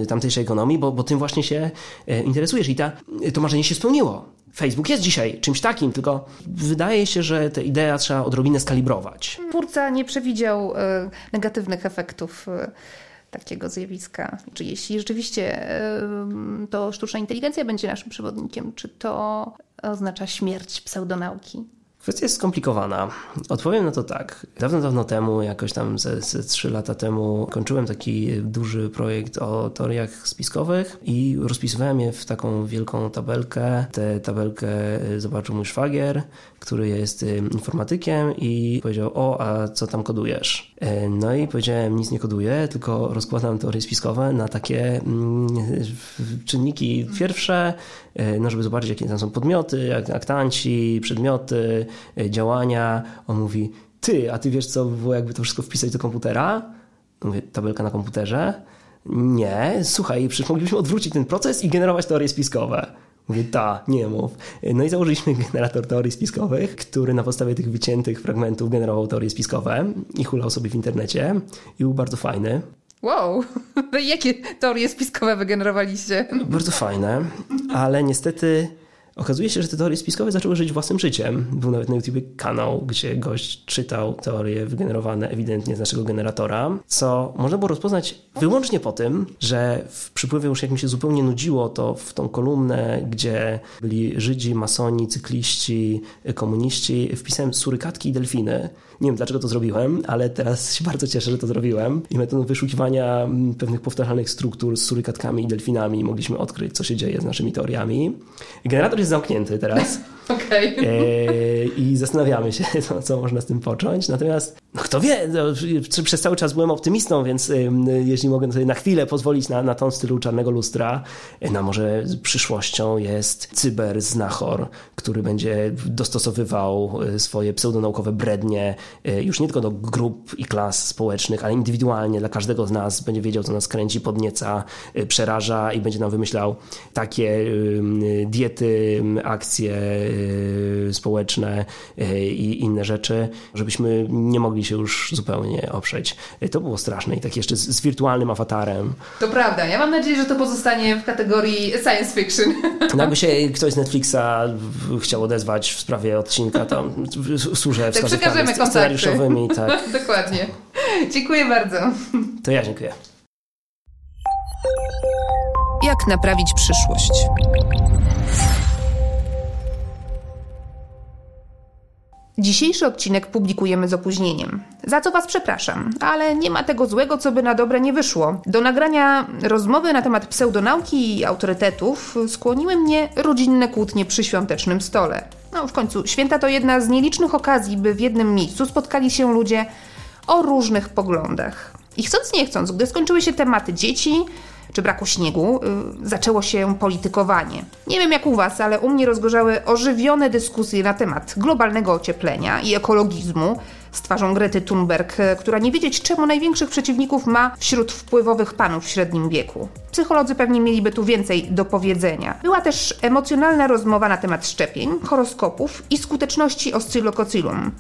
y, tamtejszej ekonomii, bo, bo tym właśnie się y, interesujesz. I ta, to marzenie się spełniło. Facebook jest dzisiaj czymś takim, tylko wydaje się, że tę ideę trzeba odrobinę skalibrować. Twórca nie przewidział y, negatywnych efektów y, takiego zjawiska. Czy jeśli rzeczywiście y, to sztuczna inteligencja będzie naszym przewodnikiem, czy to oznacza śmierć pseudonauki? Kwestia jest skomplikowana. Odpowiem na to tak. Dawno, dawno temu, jakoś tam ze, ze 3 lata temu, kończyłem taki duży projekt o teoriach spiskowych i rozpisywałem je w taką wielką tabelkę. Tę tabelkę zobaczył mój szwagier, który jest y, informatykiem i powiedział, o, a co tam kodujesz? E, no i powiedziałem, nic nie koduję, tylko rozkładam teorie spiskowe na takie mm, czynniki pierwsze, e, no żeby zobaczyć, jakie tam są podmioty, aktanci, przedmioty, działania. On mówi, ty, a ty wiesz, co by było, jakby to wszystko wpisać do komputera? Mówię, tabelka na komputerze? Nie, słuchaj, przecież moglibyśmy odwrócić ten proces i generować teorie spiskowe. Mówię, ta, nie mów. No i założyliśmy generator teorii spiskowych, który na podstawie tych wyciętych fragmentów generował teorie spiskowe i hulał sobie w internecie i był bardzo fajny. Wow, *laughs* jakie teorie spiskowe wygenerowaliście? Bardzo fajne, ale niestety Okazuje się, że te teorie spiskowe zaczęły żyć własnym życiem. Był nawet na YouTube kanał, gdzie gość czytał teorie wygenerowane ewidentnie z naszego generatora, co można było rozpoznać wyłącznie po tym, że w przypływie już jak mi się zupełnie nudziło, to w tą kolumnę, gdzie byli Żydzi, masoni, cykliści, komuniści, wpisałem surykatki i delfiny. Nie wiem dlaczego to zrobiłem, ale teraz się *laughs* bardzo cieszę, że to zrobiłem. I metodą wyszukiwania mm, pewnych powtarzalnych struktur z surykatkami i delfinami mogliśmy odkryć, co się dzieje z naszymi teoriami. Generator jest zamknięty teraz. *laughs* Okej. Okay. E, I zastanawiamy się, *laughs* co, co, można z tym począć. Natomiast, no kto wie, no, przez cały czas byłem optymistą, więc jeśli mogę sobie na chwilę pozwolić na, na ton stylu czarnego lustra, e, no może przyszłością jest cyberznachor, który będzie dostosowywał e, swoje pseudonaukowe brednie już nie tylko do grup i klas społecznych, ale indywidualnie dla każdego z nas będzie wiedział, co nas kręci, podnieca, przeraża i będzie nam wymyślał takie diety, akcje społeczne i inne rzeczy, żebyśmy nie mogli się już zupełnie oprzeć. To było straszne i tak jeszcze z, z wirtualnym awatarem. To prawda. Ja mam nadzieję, że to pozostanie w kategorii science fiction. No jakby się ktoś z Netflixa chciał odezwać w sprawie odcinka, to *laughs* służę tak przekażemy scenariuszowymi. Tak. *laughs* Dokładnie. Dziękuję bardzo. To ja dziękuję. Jak naprawić przyszłość? Dzisiejszy odcinek publikujemy z opóźnieniem, za co Was przepraszam, ale nie ma tego złego, co by na dobre nie wyszło. Do nagrania rozmowy na temat pseudonauki i autorytetów skłoniły mnie rodzinne kłótnie przy świątecznym stole. No w końcu, święta to jedna z nielicznych okazji, by w jednym miejscu spotkali się ludzie o różnych poglądach. I chcąc nie chcąc, gdy skończyły się tematy dzieci, czy braku śniegu, y, zaczęło się politykowanie. Nie wiem jak u Was, ale u mnie rozgorzały ożywione dyskusje na temat globalnego ocieplenia i ekologizmu z twarzą Grety Thunberg, y, która nie wiedzieć czemu największych przeciwników ma wśród wpływowych panów w średnim wieku. Psycholodzy pewnie mieliby tu więcej do powiedzenia. Była też emocjonalna rozmowa na temat szczepień, horoskopów i skuteczności oscylokocylum.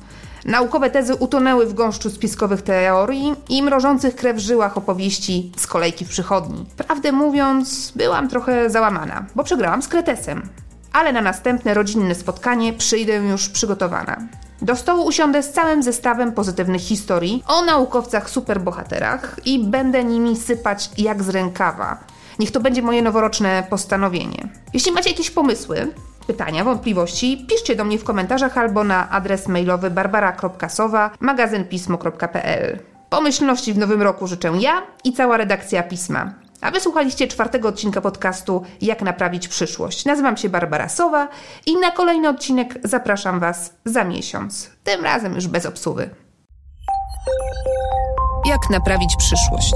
Naukowe tezy utonęły w gąszczu spiskowych teorii i mrożących krew żyłach opowieści z kolejki w przychodni. Prawdę mówiąc, byłam trochę załamana, bo przegrałam z kretesem. Ale na następne rodzinne spotkanie przyjdę już przygotowana. Do stołu usiądę z całym zestawem pozytywnych historii o naukowcach superbohaterach i będę nimi sypać jak z rękawa. Niech to będzie moje noworoczne postanowienie. Jeśli macie jakieś pomysły, pytania, wątpliwości, piszcie do mnie w komentarzach albo na adres mailowy barbara.sowa magazynpismo.pl. Pomyślności w nowym roku życzę ja i cała redakcja pisma. A wysłuchaliście czwartego odcinka podcastu Jak naprawić przyszłość. Nazywam się Barbara Sowa i na kolejny odcinek zapraszam Was za miesiąc. Tym razem już bez obsuwy. Jak naprawić przyszłość?